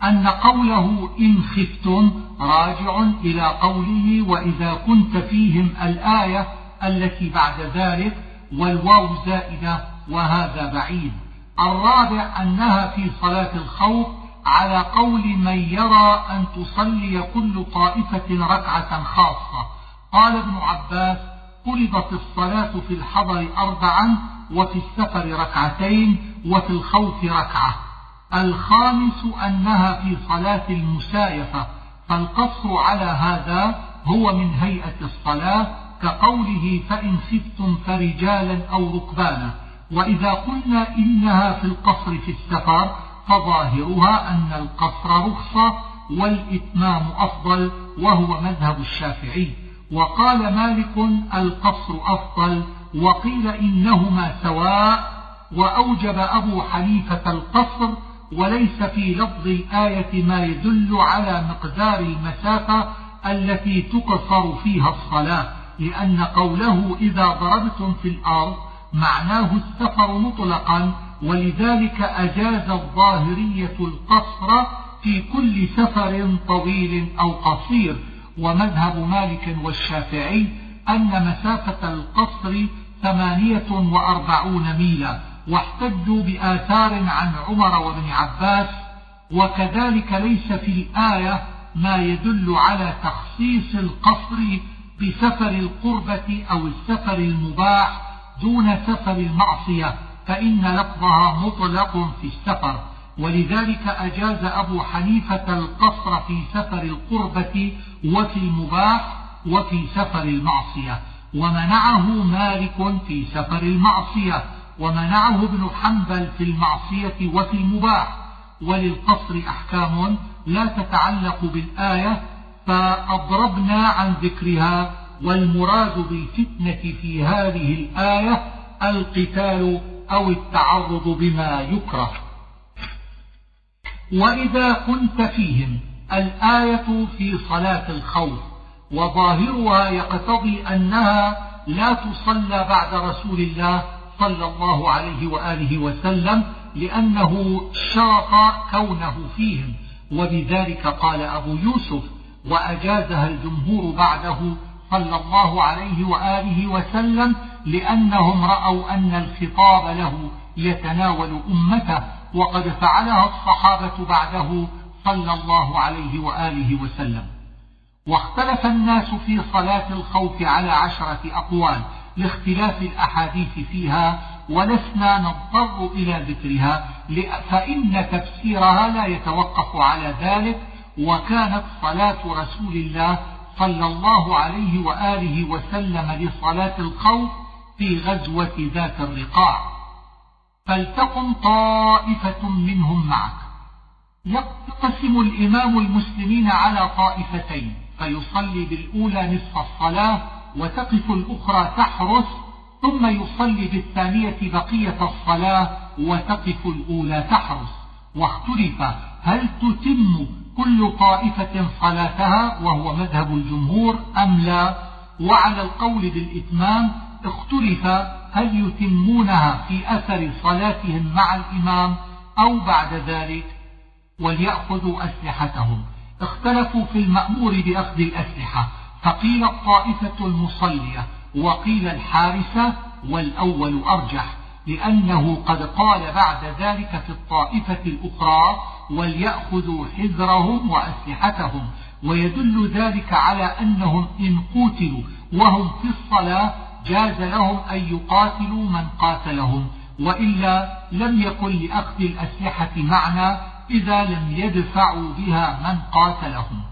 أن قوله إن خفتم راجع إلى قوله وإذا كنت فيهم الآية التي بعد ذلك والواو زائدة وهذا بعيد. الرابع أنها في صلاة الخوف على قول من يرى أن تصلي كل طائفة ركعة خاصة. قال ابن عباس فرضت الصلاة في الحضر أربعا وفي السفر ركعتين وفي الخوف ركعة. الخامس أنها في صلاة المسايفة فالقصر على هذا هو من هيئة الصلاة كقوله فإن خفتم فرجالا أو ركبانا. وإذا قلنا إنها في القصر في السفر فظاهرها أن القصر رخصة والإتمام أفضل وهو مذهب الشافعي. وقال مالك القصر أفضل وقيل إنهما سواء وأوجب أبو حنيفة القصر وليس في لفظ الآية ما يدل على مقدار المسافة التي تقصر فيها الصلاة لأن قوله إذا ضربتم في الأرض معناه السفر مطلقا ولذلك أجاز الظاهرية القصر في كل سفر طويل أو قصير ومذهب مالك والشافعي أن مسافة القصر ثمانية وأربعون ميلا واحتجوا بآثار عن عمر وابن عباس وكذلك ليس في الآية ما يدل على تخصيص القصر بسفر القربة أو السفر المباح دون سفر المعصية. فإن لفظها مطلق في السفر ولذلك أجاز أبو حنيفة القصر في سفر القربة وفي المباح وفي سفر المعصية. ومنعه مالك في سفر المعصية ومنعه ابن حنبل في المعصية وفي المباح. وللقصر أحكام لا تتعلق بالآية فأضربنا عن ذكرها والمراد بالفتنة في هذه الآية القتال أو التعرض بما يكره. وإذا كنت فيهم الآية في صلاة الخوف وظاهرها يقتضي أنها لا تصلى بعد رسول الله صلى الله عليه وآله وسلم لأنه شرط كونه فيهم. وبذلك قال أبو يوسف وأجازها الجمهور بعده صلى الله عليه وآله وسلم لأنهم رأوا أن الخطاب له يتناول أمته وقد فعلها الصحابة بعده صلى الله عليه وآله وسلم. واختلف الناس في صلاة الخوف على عشرة أقوال لاختلاف الأحاديث فيها ولسنا نضطر إلى ذكرها فإن تفسيرها لا يتوقف على ذلك وكانت صلاة رسول الله صلى الله عليه وآله وسلم لصلاة الخوف في غزوة ذات الرقاع فلتقم طائفة منهم معك. يقسم الإمام المسلمين على طائفتين فيصلي بالأولى نصف الصلاة وتقف الأخرى تحرس ثم يصلي بالثانية بقية الصلاة وتقف الأولى تحرس. واختلف هل تتم كل طائفة صلاتها وهو مذهب الجمهور أم لا؟ وعلى القول بالإتمام اختلف هل يتمونها في أثر صلاتهم مع الإمام أو بعد ذلك وليأخذوا أسلحتهم. اختلفوا في المأمور بأخذ الأسلحة فقيل الطائفة المصلية وقيل الحارسة والأول أرجح لأنه قد قال بعد ذلك في الطائفة الأخرى وليأخذوا حذرهم وأسلحتهم. ويدل ذلك على أنهم إن قوتلوا وهم في الصلاة جاز لهم أن يقاتلوا من قاتلهم وإلا لم يكن لأخذ الأسلحة معنى إذا لم يدفعوا بها من قاتلهم.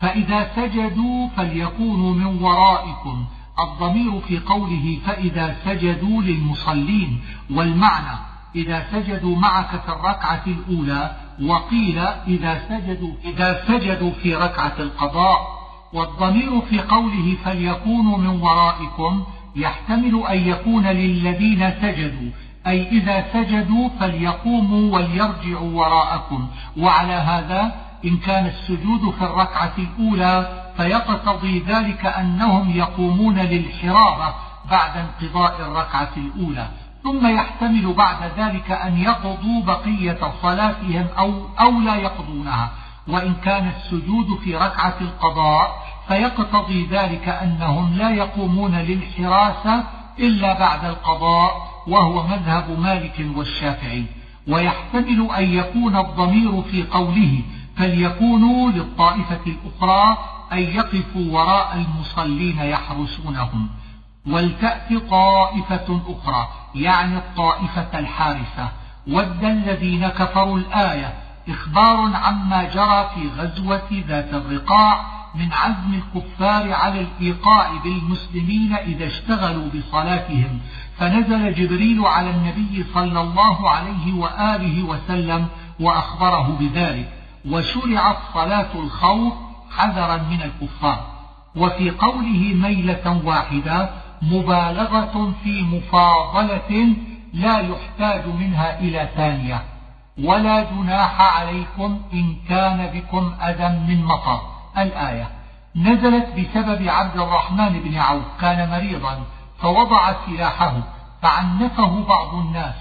فإذا سجدوا فليكونوا من ورائكم. الضمير في قوله فإذا سجدوا للمصلين والمعنى إذا سجدوا معك في الركعة الأولى وقيل إذا سجدوا إذا سجدوا في ركعة القضاء. والضمير في قوله فليكونوا من ورائكم يحتمل أن يكون للذين سجدوا أي إذا سجدوا فليقوموا وليرجعوا وراءكم. وعلى هذا إن كان السجود في الركعة الأولى فيقتضي ذلك أنهم يقومون للحرابة بعد انقضاء الركعة الأولى. ثم يحتمل بعد ذلك أن يقضوا بقية صلاتهم أو, أو لا يقضونها. وإن كان السجود في ركعة القضاء فيقتضي ذلك أنهم لا يقومون للحراسة إلا بعد القضاء وهو مذهب مالك والشافعي. ويحتمل أن يكون الضمير في قوله فليكونوا للطائفة الأخرى أن يقفوا وراء المصلين يحرسونهم. ولتأت طائفة أخرى يعني الطائفة الحارسة. ود الذين كفروا الآية إخبار عما جرى في غزوة ذات الرقاع من عزم الكفار على الإيقاع بالمسلمين إذا اشتغلوا بصلاتهم. فنزل جبريل على النبي صلى الله عليه وآله وسلم وأخبره بذلك. وشرعت صلاة الخوف حذرا من الكفار. وفي قوله ميلة واحدة مبالغة في مفاضلة لا يحتاج منها إلى ثانية. ولا جناح عليكم إن كان بكم أذى من مطر. الآية. نزلت بسبب عبد الرحمن بن عوف كان مريضا فوضع سلاحه فعنفه بعض الناس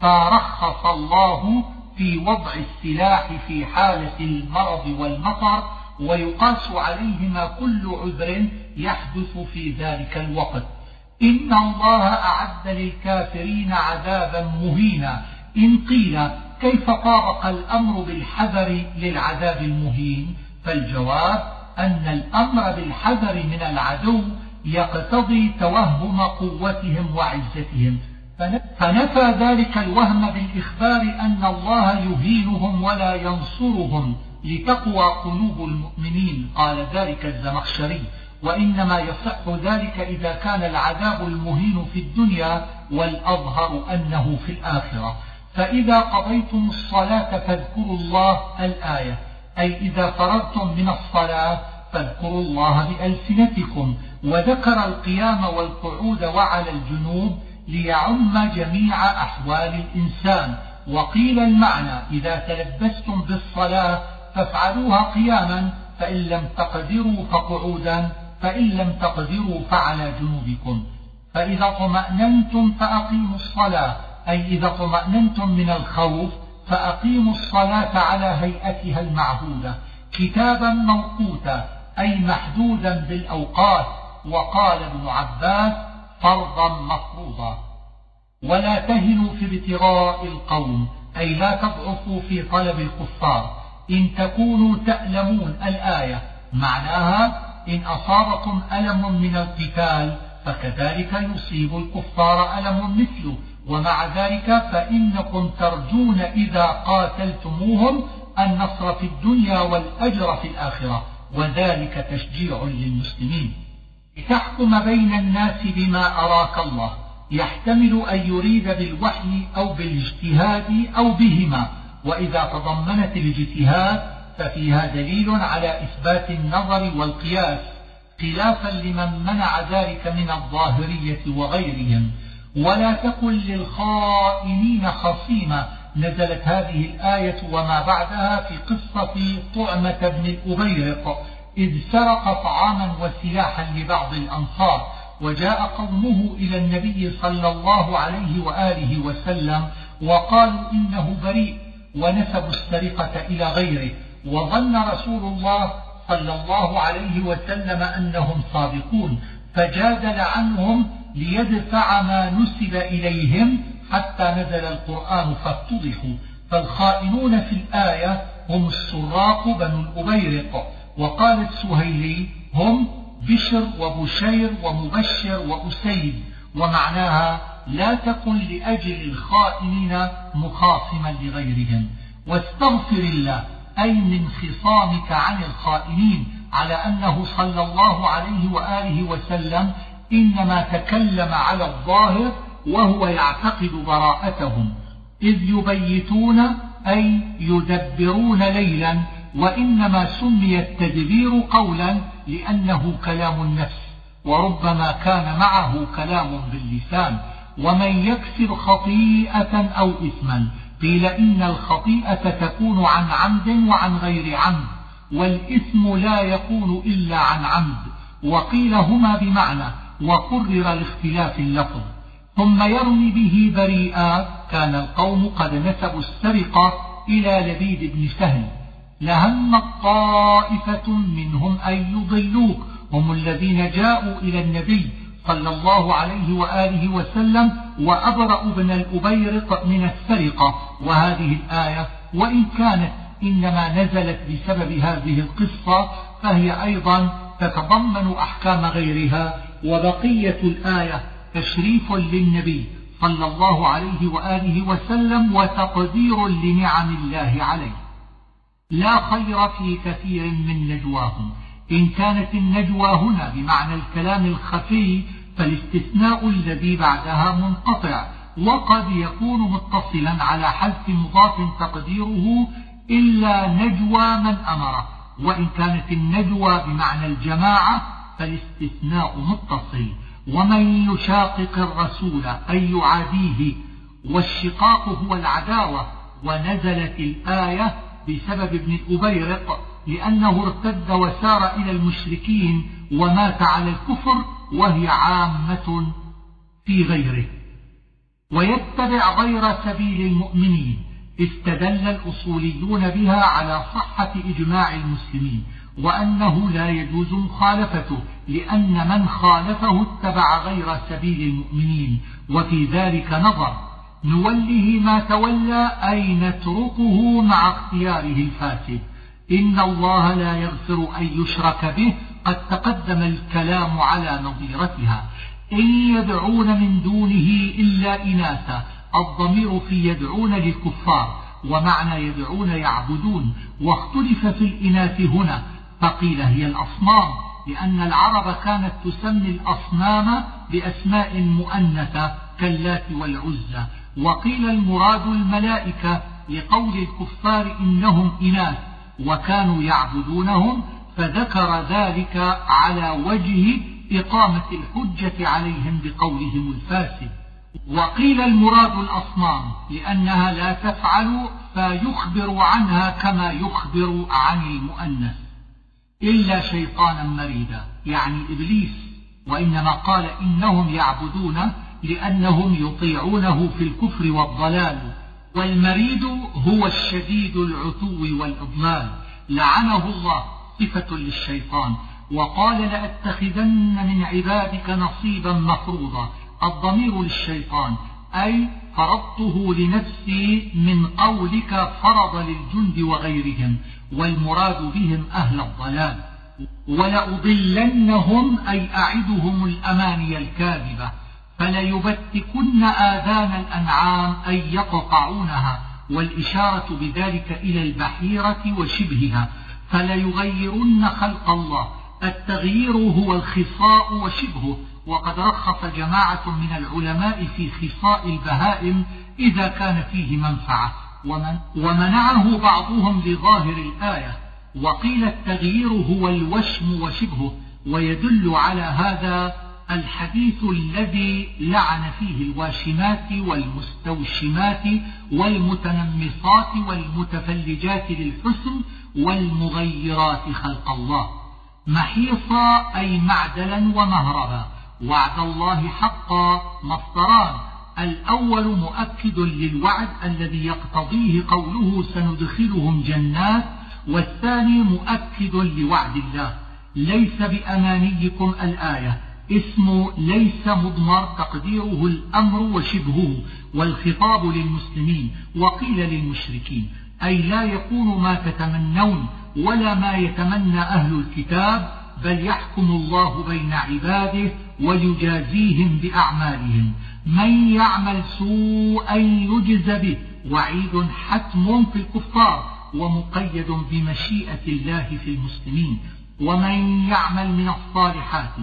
فرخص الله في وضع السلاح في حالة المرض والمطر ويقاس عليهما كل عذر يحدث في ذلك الوقت. إن الله أعد للكافرين عذابا مهينا. إن قيل كيف طابق الأمر بالحذر للعذاب المهين؟ فالجواب أن الأمر بالحذر من العدو يقتضي توهم قوتهم وعزتهم. فنفى ذلك الوهم بالإخبار أن الله يهينهم ولا ينصرهم لتقوى قلوب المؤمنين. قال ذلك الزمخشري. وإنما يصح ذلك إذا كان العذاب المهين في الدنيا والأظهر أنه في الآخرة. فإذا قضيتم الصلاة فاذكروا الله الآية. أي إذا فرغتم من الصلاة فاذكروا الله بألسنتكم وذكر القيام والقعود وعلى الجنوب ليعم جميع أحوال الإنسان. وقيل المعنى إذا تلبستم بالصلاة فافعلوها قياما فإن لم تقدروا فقعودا فإن لم تقدروا فعلى جنوبكم. فإذا طمأننتم فأقيموا الصلاة أي إذا طمأننتم من الخوف فأقيموا الصلاة على هيئتها المعهودة كتابا موقوتا أي محدودا بالأوقات وقال ابن عباس فرضا مفروضا. ولا تهنوا في ابتغاء القوم أي لا تضعفوا في طلب الكفار. إن تكونوا تألمون الآية معناها إن أصابكم ألم من القتال فكذلك يصيب الكفار ألم مثله. ومع ذلك فإنكم ترجون إذا قاتلتموهم النصر في الدنيا والأجر في الآخرة وذلك تشجيع للمسلمين. لتحكم بين الناس بما أراك الله. يحتمل أن يريد بالوحي أو بالاجتهاد أو بهما. وإذا تضمنت الاجتهاد ففيها دليل على إثبات النظر والقياس خلافا لمن منع ذلك من الظاهرية وغيرهم. ولا تكن للخائنين خصيما نزلت هذه الآية وما بعدها في قصة طعمة بن الأبيرق إذ سرق طعاما وسلاحا لبعض الأنصار. وجاء قومه إلى النبي صلى الله عليه وآله وسلم وقالوا إنه بريء ونسبوا السرقة إلى غيره. وظن رسول الله صلى الله عليه وسلم أنهم صادقون. فجادل عنهم ليدفع ما نسب إليهم حتى نزل القرآن فافتضحوا فالخائنون في الآية هم السراق بنو الأبيرق. وقال السهيلي هم بشر وبشير ومبشر وأسيد ومعناها لا تكن لأجل الخائنين مخاصما لغيرهم. واستغفر الله أي من خصامك عن الخائنين على أنه صلى الله عليه وآله وسلم إنما تكلم على الظاهر وهو يعتقد براءتهم إذ يبيتون أي يدبرون ليلا وإنما سمي التدبير قولا لأنه كلام النفس وربما كان معه كلام باللسان ومن يكسب خطيئة أو إثما قيل إن الخطيئة تكون عن عمد وعن غير عمد والإثم لا يكون إلا عن عمد وقيل هما بمعنى وقرر لاختلاف اللفظ. ثم يرمي به بريئا كان القوم قد نسبوا السرقة إلى لبيد بن سهل. لهم طائفة منهم أن يضلوك. هم الذين جاءوا إلى النبي صلى الله عليه وآله وسلم وأبرأ ابن الأبيرق من السرقة. وهذه الآية وإن كانت إنما نزلت بسبب هذه القصة فهي أيضا تتضمن أحكام غيرها. وبقية الآية تشريف للنبي صلى الله عليه وآله وسلم وتقدير لنعم الله عليه. لا خير في كثير من نجواهم. إن كانت النجوى هنا بمعنى الكلام الخفي فالاستثناء الذي بعدها منقطع وقد يكون متصلا على حذف مضاف تقديره إلا نجوى من أمره. وإن كانت النجوى بمعنى الجماعة فالاستثناء متصل ومن يشاقق الرسول أي يعاديه والشقاق هو العداوة ونزلت الآية بسبب ابن الأبيرق لأنه ارتد وسار إلى المشركين ومات على الكفر وهي عامة في غيره. ويتبع غير سبيل المؤمنين استدل الأصوليون بها على صحة إجماع المسلمين. وأنه لا يجوز مخالفته لأن من خالفه اتبع غير سبيل المؤمنين وفي ذلك نظر. نوله ما تولى أي نتركه مع اختياره الفاسد. إن الله لا يغفر أن يشرك به قد تقدم الكلام على نظيرتها. إن يدعون من دونه إلا إناثا الضمير في يدعون للكفار ومعنى يدعون يعبدون. واختلف في الإناث هنا فقيل هي الأصنام لأن العرب كانت تسمي الأصنام بأسماء مؤنثة كاللات والعزى. وقيل المراد الملائكة لقول الكفار إنهم إناث وكانوا يعبدونهم فذكر ذلك على وجه إقامة الحجة عليهم بقولهم الفاسد. وقيل المراد الأصنام لأنها لا تفعل فيخبر عنها كما يخبر عن المؤنث. إلا شيطانا مريدا يعني إبليس. وإنما قال إنهم يعبدونه لأنهم يطيعونه في الكفر والضلال. والمريد هو الشديد العتو والإضلال. لعنه الله صفة للشيطان. وقال لأتخذن من عبادك نصيبا مفروضا. الضمير للشيطان أي فرضته لنفسي من قولك فرض للجند وغيرهم. والمراد بهم أهل الضلال ولأضلنهم أي أعدهم الأماني الكاذبة فليبتكن آذان الأنعام أي يقطعونها والإشارة بذلك إلى البحيرة وشبهها فليغيرن خلق الله التغيير هو الخصاء وشبهه وقد رخص جماعة من العلماء في خصاء البهائم إذا كان فيه منفعة. ومنعه بعضهم لظاهر الآية وقيل التغيير هو الوشم وشبهه ويدل على هذا الحديث الذي لعن فيه الواشمات والمستوشمات والمتنمصات والمتفلجات للحسن والمغيرات خلق الله محيصا أي معدلا ومهربا وعد الله حقا مصدران. الأول مؤكد للوعد الذي يقتضيه قوله سندخلهم جنات والثاني مؤكد لوعد الله. ليس بأمانيكم الآية. اسم ليس مضمر تقديره الأمر وشبهه والخطاب للمسلمين وقيل للمشركين. أي لا يكون ما تتمنون ولا ما يتمنى أهل الكتاب بل يحكم الله بين عباده ويجازيهم بأعمالهم. من يعمل سوءا يجز به. وعيد حتم في الكفار ومقيد بمشيئة الله في المسلمين. ومن يعمل من الصالحات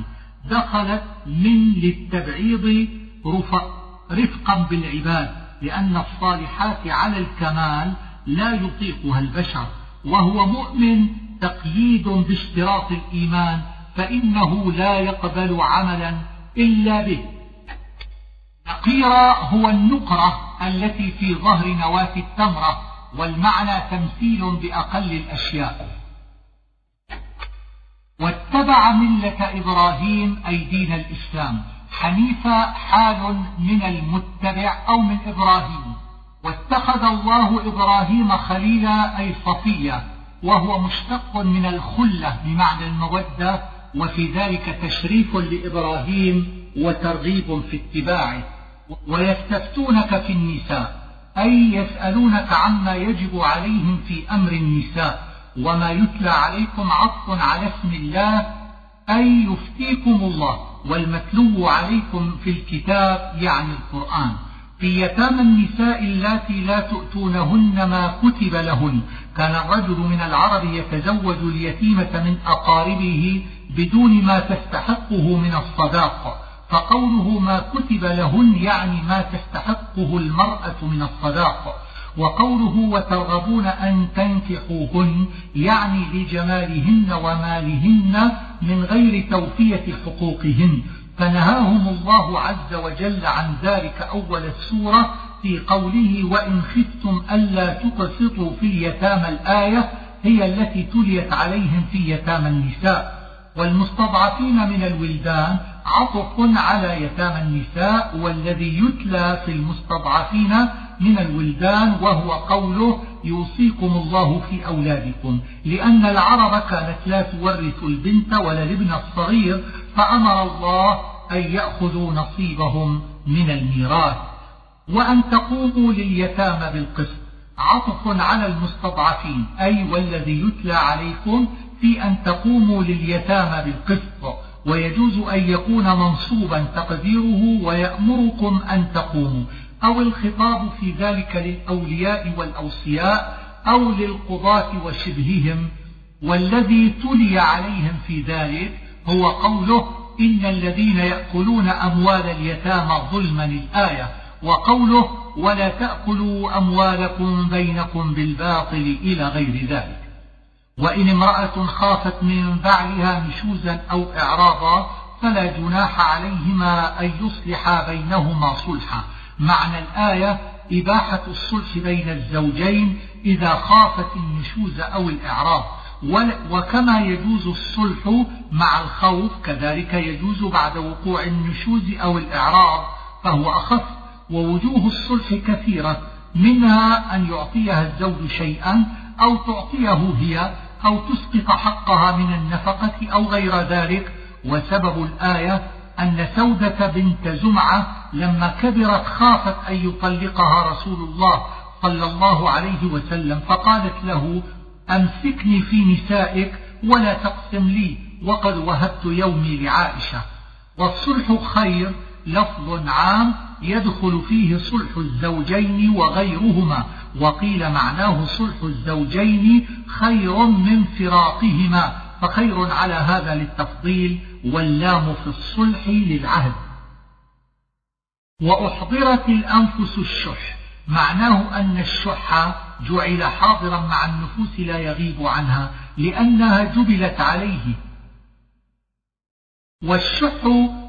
دخلت من للتبعيض رفقا بالعباد. لأن الصالحات على الكمال لا يطيقها البشر. وهو مؤمن تقييد باشتراط الإيمان فإنه لا يقبل عملا إلا به. نقيرة هو النقرة التي في ظهر نواة التمرة والمعنى تمثيل بأقل الأشياء. واتبع ملة إبراهيم أي دين الإسلام. حنيفة حال من المتبع أو من إبراهيم. واتخذ الله إبراهيم خليلا أي صفيا. وهو مشتق من الخلة بمعنى المودة وفي ذلك تشريف لإبراهيم وترغيب في اتباعه. ويستفتونك في النساء أي يسألونك عما يجب عليهم في أمر النساء وما يتلى عليكم عطف على اسم الله أي يفتيكم الله والمتلو عليكم في الكتاب يعني القرآن. في يتامى النساء اللاتي لا تؤتونهن ما كتب لهن كان الرجل من العرب يتزوج اليتيمة من أقاربه بدون ما تستحقه من الصداق فقوله ما كتب لهن يعني ما تستحقه المرأة من الصداق وقوله وترغبون أن تنكحوهن يعني لجمالهن ومالهن من غير توفية حقوقهن. فنهاهم الله عز وجل عن ذلك أول السورة في قوله وإن خفتم ألا تقسطوا في اليتامى الآية هي التي تليت عليهم في يتامى النساء. والمستضعفين من الولدان عطف على يتامى النساء والذي يتلى في المستضعفين من الولدان وهو قوله يوصيكم الله في أولادكم. لأن العرب كانت لا تورث البنت ولا الابن الصغير فأمر الله أن يأخذوا نصيبهم من الميراث. وأن تقوموا لليتامى بالقسط. عطف على المستضعفين أي والذي يتلى عليكم في أن تقوموا لليتامى بالقسط. ويجوز أن يكون منصوبا تقديره ويأمركم أن تقوموا. أو الخطاب في ذلك للأولياء والأوصياء أو للقضاة وشبههم. والذي تلي عليهم في ذلك هو قوله إن الذين يأكلون أموال اليتامى ظلما الآية. وقوله ولا تأكلوا أموالكم بينكم بالباطل إلى غير ذلك. وإن امرأة خافت من بعلها نشوزا أو إعراضا فلا جناح عليهما أن يصلحا بينهما صلحا. معنى الآية إباحة الصلح بين الزوجين إذا خافت النشوز أو الإعراض. وكما يجوز الصلح مع الخوف كذلك يجوز بعد وقوع النشوز أو الإعراض فهو أخف. ووجوه الصلح كثيرة منها أن يعطيها الزوج شيئا أو تعطيه هي أو تسقط حقها من النفقة أو غير ذلك. وسبب الآية أن سودة بنت زمعة لما كبرت خافت أن يطلقها رسول الله صلى الله عليه وسلم فقالت له أمسكني في نسائك ولا تقسم لي وقد وهبت يومي لعائشة. والصلح خير لفظ عام يدخل فيه صلح الزوجين وغيرهما وقيل معناه صلح الزوجين خير من فراقهما فخير على هذا للتفضيل واللام في الصلح للعهد. وأحضرت الأنفس الشح معناه أن الشح جعل حاضرا مع النفوس لا يغيب عنها لأنها جبلت عليه. والشح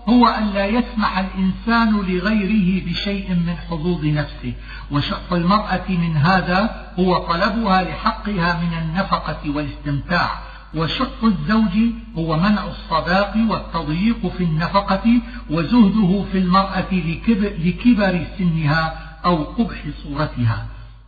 هو أن لا يسمح الإنسان لغيره بشيء من حظوظ نفسه وشح المرأة من هذا هو طلبها لحقها من النفقة والاستمتاع وشح الزوج هو منع الصداق والتضييق في النفقة وزهده في المرأة لكبر سنها أو قبح صورتها.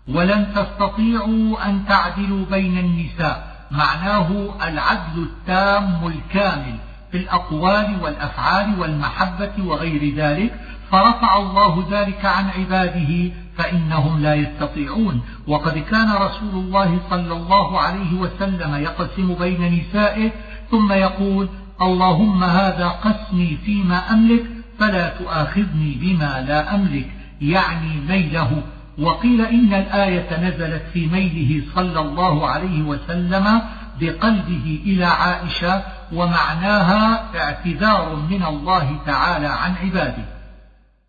ولن تستطيعوا أن تعدلوا بين النساء معناه العدل التام الكامل. في الأقوال والأفعال والمحبة وغير ذلك فرفع الله ذلك عن عباده فإنهم لا يستطيعون. وقد كان رسول الله صلى الله عليه وسلم يقسم بين نسائه ثم يقول اللهم هذا قسمي فيما أملك فلا تؤاخذني بما لا أملك يعني ميله. وقيل إن الآية نزلت في ميله صلى الله عليه وسلم بقلبه إلى عائشة ومعناها اعتذار من الله تعالى عن عباده.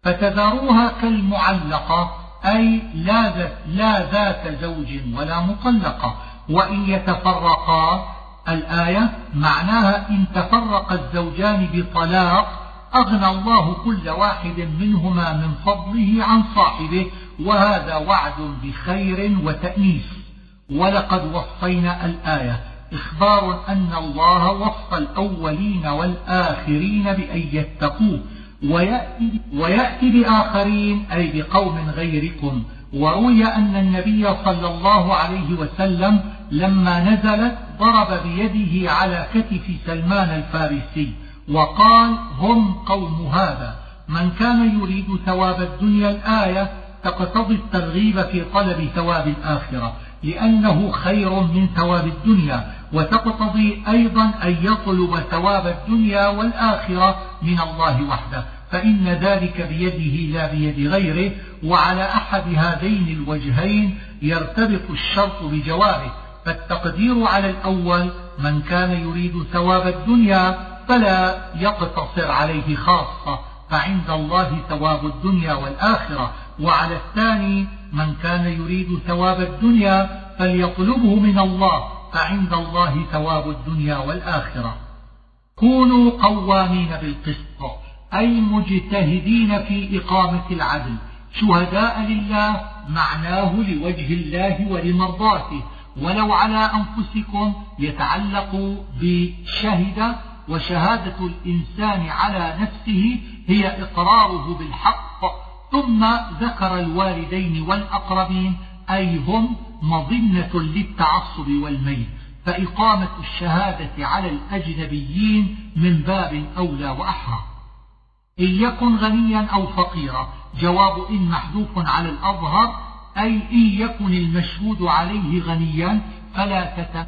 فتذروها كالمعلقة أي لا ذات, لا ذات زوج ولا مطلقة. وإن يتفرقا الآية معناها إن تفرق الزوجان بطلاق أغنى الله كل واحد منهما من فضله عن صاحبه وهذا وعد بخير وتأنيس. ولقد وصينا الآية. إخبار أن الله وصى الأولين والآخرين بأن يتقوه ويأتي, ويأتي بآخرين أي بقوم غيركم. وروي أن النبي صلى الله عليه وسلم لما نزلت ضرب بيده على كتف سلمان الفارسي وقال هم قوم هذا. من كان يريد ثواب الدنيا الآية تقتضي الترغيب في طلب ثواب الآخرة لأنه خير من ثواب الدنيا. وتقتضي أيضا أن يطلب ثواب الدنيا والآخرة من الله وحده. فإن ذلك بيده لا بيد غيره وعلى أحد هذين الوجهين يرتبط الشرط بجوابه. فالتقدير على الأول من كان يريد ثواب الدنيا فلا يقتصر عليه خاصة فعند الله ثواب الدنيا والآخرة. وعلى الثاني من كان يريد ثواب الدنيا فليطلبه من الله. فعند الله ثواب الدنيا والآخرة. كونوا قوامين بالقسط أي مجتهدين في إقامة العدل. شهداء لله معناه لوجه الله ولمرضاته. ولو على أنفسكم يتعلق بشهد وشهادة الإنسان على نفسه هي إقراره بالحق. ثم ذكر الوالدين والأقربين أي هم مظنة للتعصب والميل فإقامة الشهادة على الأجنبيين من باب أولى وأحرى. إن يكن غنيا أو فقيرا جواب إن محذوف على الأظهر أي إن يكن المشهود عليه غنيا فلا تت